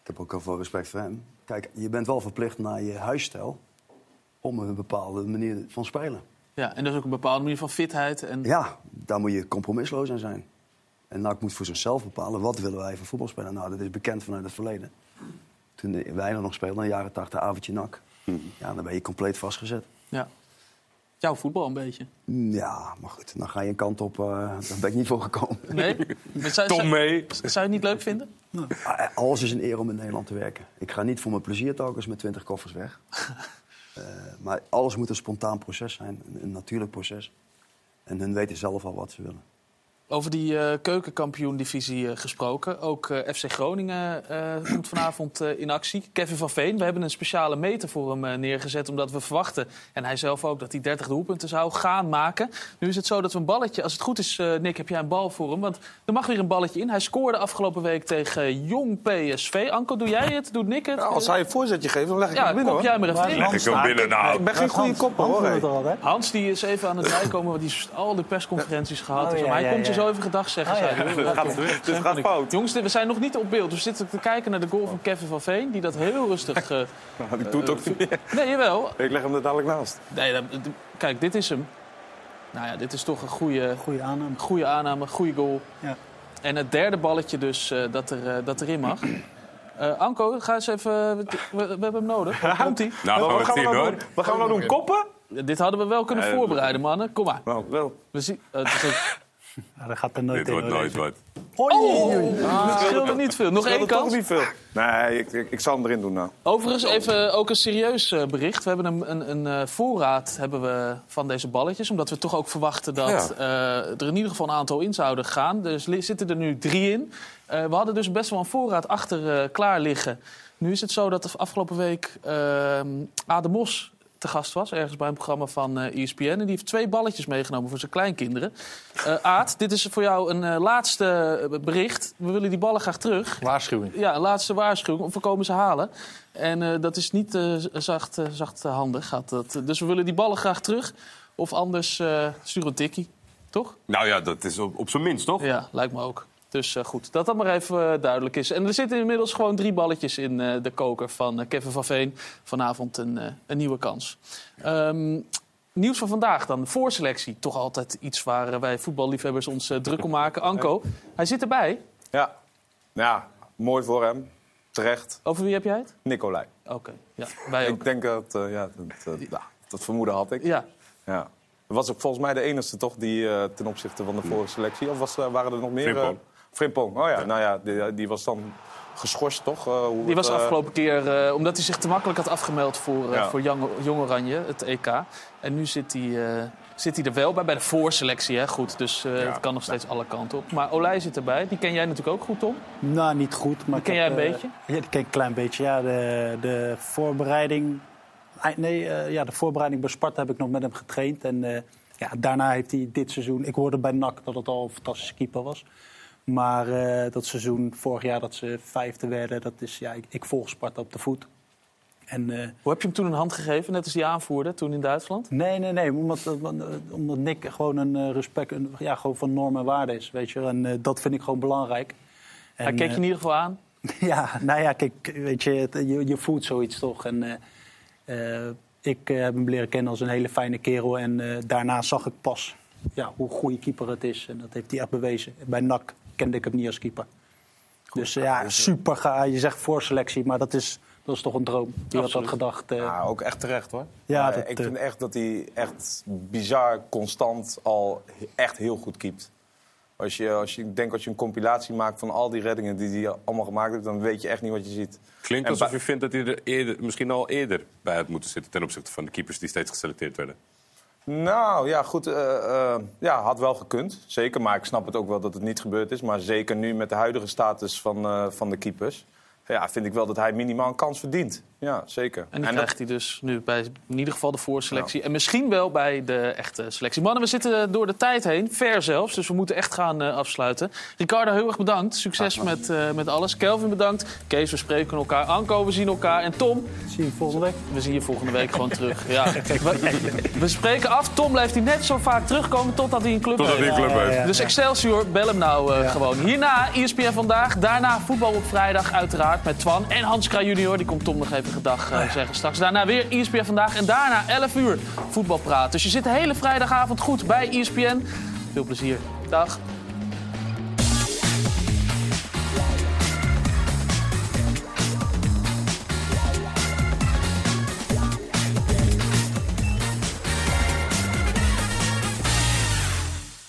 H: Ik heb ook heel veel respect voor hem. Kijk, je bent wel verplicht naar je huisstijl om een bepaalde manier van spelen.
B: Ja, en dat is ook een bepaalde manier van fitheid. En...
H: Ja, daar moet je compromisloos in zijn. En NAC moet voor zichzelf bepalen, wat willen wij van voetbal spelen? Nou, dat is bekend vanuit het verleden. Toen wij nog speelden, in de jaren 80, avondje NAC. Ja, dan ben je compleet vastgezet.
B: Ja. Jouw voetbal een beetje.
H: Ja, maar goed, dan ga je een kant op, eh daar ben ik niet voor gekomen.
B: Nee? Maar zou,
C: Tom mee.
B: Zou je het niet leuk vinden?
H: Ah, Alles is een eer om in Nederland te werken. Ik ga niet voor mijn plezier telkens met 20 koffers weg. Eh, maar alles moet een spontaan proces zijn, een, een natuurlijk proces. En hun weten zelf al wat ze willen.
B: Over die eh keukenkampioen-divisie eh, gesproken. Ook eh, FC Groningen eh, komt vanavond eh, in actie. Kevin van Veen, we hebben een speciale meter voor hem eh, neergezet... omdat we verwachten, en hij zelf ook, dat hij 30 doelpunten zou gaan maken. Nu is het zo dat we een balletje... Als het goed is, eh, Nick, heb jij een bal voor hem? Want er mag weer een balletje in. Hij scoorde afgelopen week tegen Jong PSV. Anko, doe jij het? Doet Nick het?
S: Ja, als hij een voorzetje geeft, dan leg ik
B: Ja,
S: hem binnen
B: kop
S: hoor.
B: jij maar even in.
C: Leg ik hem binnen, nou.
S: Ik ben geen goede kopper hoor.
B: Hans die is even aan het bijkomen, want die heeft al die persconferenties gehad.
S: Oh,
B: en zo.
S: ja,
B: maar hij komt je
S: ja.
B: Even gedag zeggen.
S: Oh, ja.
B: zei hij.
S: Dit gaat- dit gaat fout.
B: Jongens, we zijn nog niet op beeld. We zitten te kijken naar de goal van Kevin van Veen, die dat heel rustig... eh,
S: Ik doe het ook niet meer.
B: Nee, jawel.
S: Ik leg hem er dadelijk naast.
B: Nee, kijk, dit is hem. Nou ja, dit is toch een goede,
E: Goede aanname.
B: goede aanname, goede goal.
E: Ja.
B: En het derde balletje dus eh, dat, er, eh, dat erin mag. Eh, Anko, ga eens even... We, we hebben hem nodig. Komt-ie?
C: Nou, gaan we
S: wat, gaan we
C: zien,
S: nou
C: hoor.
S: doen? wat gaan we nou doen? Koppen?
B: Dit hadden we wel kunnen
C: Eh,
B: voorbereiden, mannen. Kom maar.
S: Nou, wel.
B: We zien, eh, het is ook-
E: Ja, dat gaat er nooit
C: Dit wordt nooit
E: deze.
C: wat.
B: Oh! Het scheelde niet veel. Nog één kans.
S: niet veel. Nee, ik, ik, ik zal hem erin doen nou.
B: Overigens even ook een serieus eh, bericht. We hebben een, een, een eh, voorraad hebben we van deze balletjes. Omdat we toch ook verwachten dat eh, er in ieder geval een aantal in zouden gaan. Dus li- zitten er nu drie in. Eh, we hadden dus best wel een voorraad achter eh, klaar liggen. Nu is het zo dat de afgelopen week eh Ade Mos te gast was. Ergens bij een programma van eh ESPN. En die heeft twee balletjes meegenomen voor zijn kleinkinderen. Eh Aad, dit is voor jou een eh, laatste bericht. We willen die ballen graag terug.
G: waarschuwing.
B: Ja, een laatste waarschuwing. Of we komen ze halen. En eh, dat is niet eh, zacht, zacht handig. Gaat dat. Dus we willen die ballen graag terug. Of anders eh stuur een tikkie. Toch?
C: Nou ja, dat is op, op zijn minst, toch?
B: Ja, lijkt me ook. Dus eh, goed, dat dat maar even eh, duidelijk is. En er zitten inmiddels gewoon drie balletjes in eh, de koker van Kevin van Veen. Vanavond een, eh, een nieuwe kans. Ehm, nieuws van vandaag dan. De voorselectie. Toch altijd iets waar wij voetballiefhebbers ons druk om maken. Anko, hij zit erbij.
S: Ja. ja, mooi voor hem. Terecht.
B: Over wie heb jij het?
S: Nicolai.
B: Oké, ja, wij ook.
S: Ik denk dat, eh, ja, dat, dat, dat vermoeden had ik.
B: Ja.
S: Ja. Was ook volgens mij de enige toch die eh, ten opzichte van de vorige selectie? Of was, waren er nog meer?
C: Frimpong.
S: Oh ja, nou ja, die, die was dan geschorst toch? Eh, hoe
B: Die was
S: eh,
B: afgelopen keer, eh, omdat hij zich te makkelijk had afgemeld voor,
S: Ja.
B: voor Jong, Jong Oranje, het EK. En nu zit hij, eh, zit hij er wel bij, bij de voorselectie. Hè? Goed, dus eh, het kan nog steeds alle kanten op. Maar Olij zit erbij, die ken jij natuurlijk ook goed, Tom.
E: Nou, niet goed. Maar
B: Die ken jij een beetje?
E: Ja, die ken ik een klein beetje. Ja, de, de voorbereiding... ei- Nee, eh, ja, de voorbereiding bij Sparta heb ik nog met hem getraind. En eh, ja, daarna heeft hij dit seizoen... Ik hoorde bij NAC dat het al een fantastische keeper was. Maar eh, dat seizoen, vorig jaar dat ze vijfde werden... Dat is, ja, ik, ik volg Sparta op de voet. En, eh,
B: Hoe heb je hem toen een hand gegeven, net als die aanvoerder toen in Duitsland?
E: Nee, nee, nee. Omdat, omdat- omdat Nick gewoon een eh, respect een, ja, gewoon van normen en waarden is. Weet je? En eh, dat vind ik gewoon belangrijk.
B: Hij
E: En,
B: keek je
E: eh,
B: in ieder geval aan.
E: Ja, nou ja, kijk, weet je, het- je, je voelt zoiets toch. En, eh, eh, ik eh, heb hem leren kennen als een hele fijne kerel. En eh, daarna zag ik pas ja, hoe goede keeper het is. En dat heeft hij echt bewezen. Bij NAC kende ik hem niet als keeper. dus ja, super. Ga, je zegt voorselectie, maar dat is, dat is toch een droom. Wie had dat gedacht? eh,
S: Ja, ook echt terecht hoor.
E: Ja, dat,
S: ik vind echt dat hij echt bizar constant al echt heel goed keept.
F: Als je, als je, ik denk als je een compilatie maakt van al die reddingen die hij allemaal gemaakt heeft... dan weet je echt niet wat je ziet.
C: Klinkt
F: En
C: alsof je vindt dat hij er eerder, misschien al eerder bij had moeten zitten... ten opzichte van de keepers die steeds geselecteerd werden.
F: Nou ja, goed. eh, eh, ja, had wel gekund. Zeker. Maar ik snap het ook wel dat het niet gebeurd is. Maar zeker nu met de huidige status van, eh, van de keepers. Ja, vind ik wel dat hij minimaal een kans verdient. Ja, zeker.
B: En die
F: dat-
B: krijgt hij dus nu bij in ieder geval de voorselectie. En misschien wel bij de echte selectie. Mannen, we zitten door de tijd heen. Ver zelfs. Dus we moeten echt gaan eh, afsluiten. Ricardo, heel erg bedankt. Succes met, eh, met alles. Kelvin, bedankt. Kees, we spreken elkaar. Anko, we zien elkaar. En Tom...
E: Zie je volgende week?
B: We zien je volgende week gewoon terug. Ja. We, we spreken af. Tom blijft hij net zo vaak terugkomen totdat hij een club
C: Totdat
B: heeft.
C: hij een club heeft. Ja, ja,
B: Dus. Excelsior, bel hem nou eh, gewoon. Hierna ESPN Vandaag. Daarna voetbal op vrijdag uiteraard met Twan. En Hans Kraaij junior. Die komt Tom nog even gedag eh, zeggen straks. Daarna weer ESPN Vandaag. En daarna 11 uur voetbalpraat. Dus je zit de hele vrijdagavond goed bij ESPN. Veel plezier. Dag.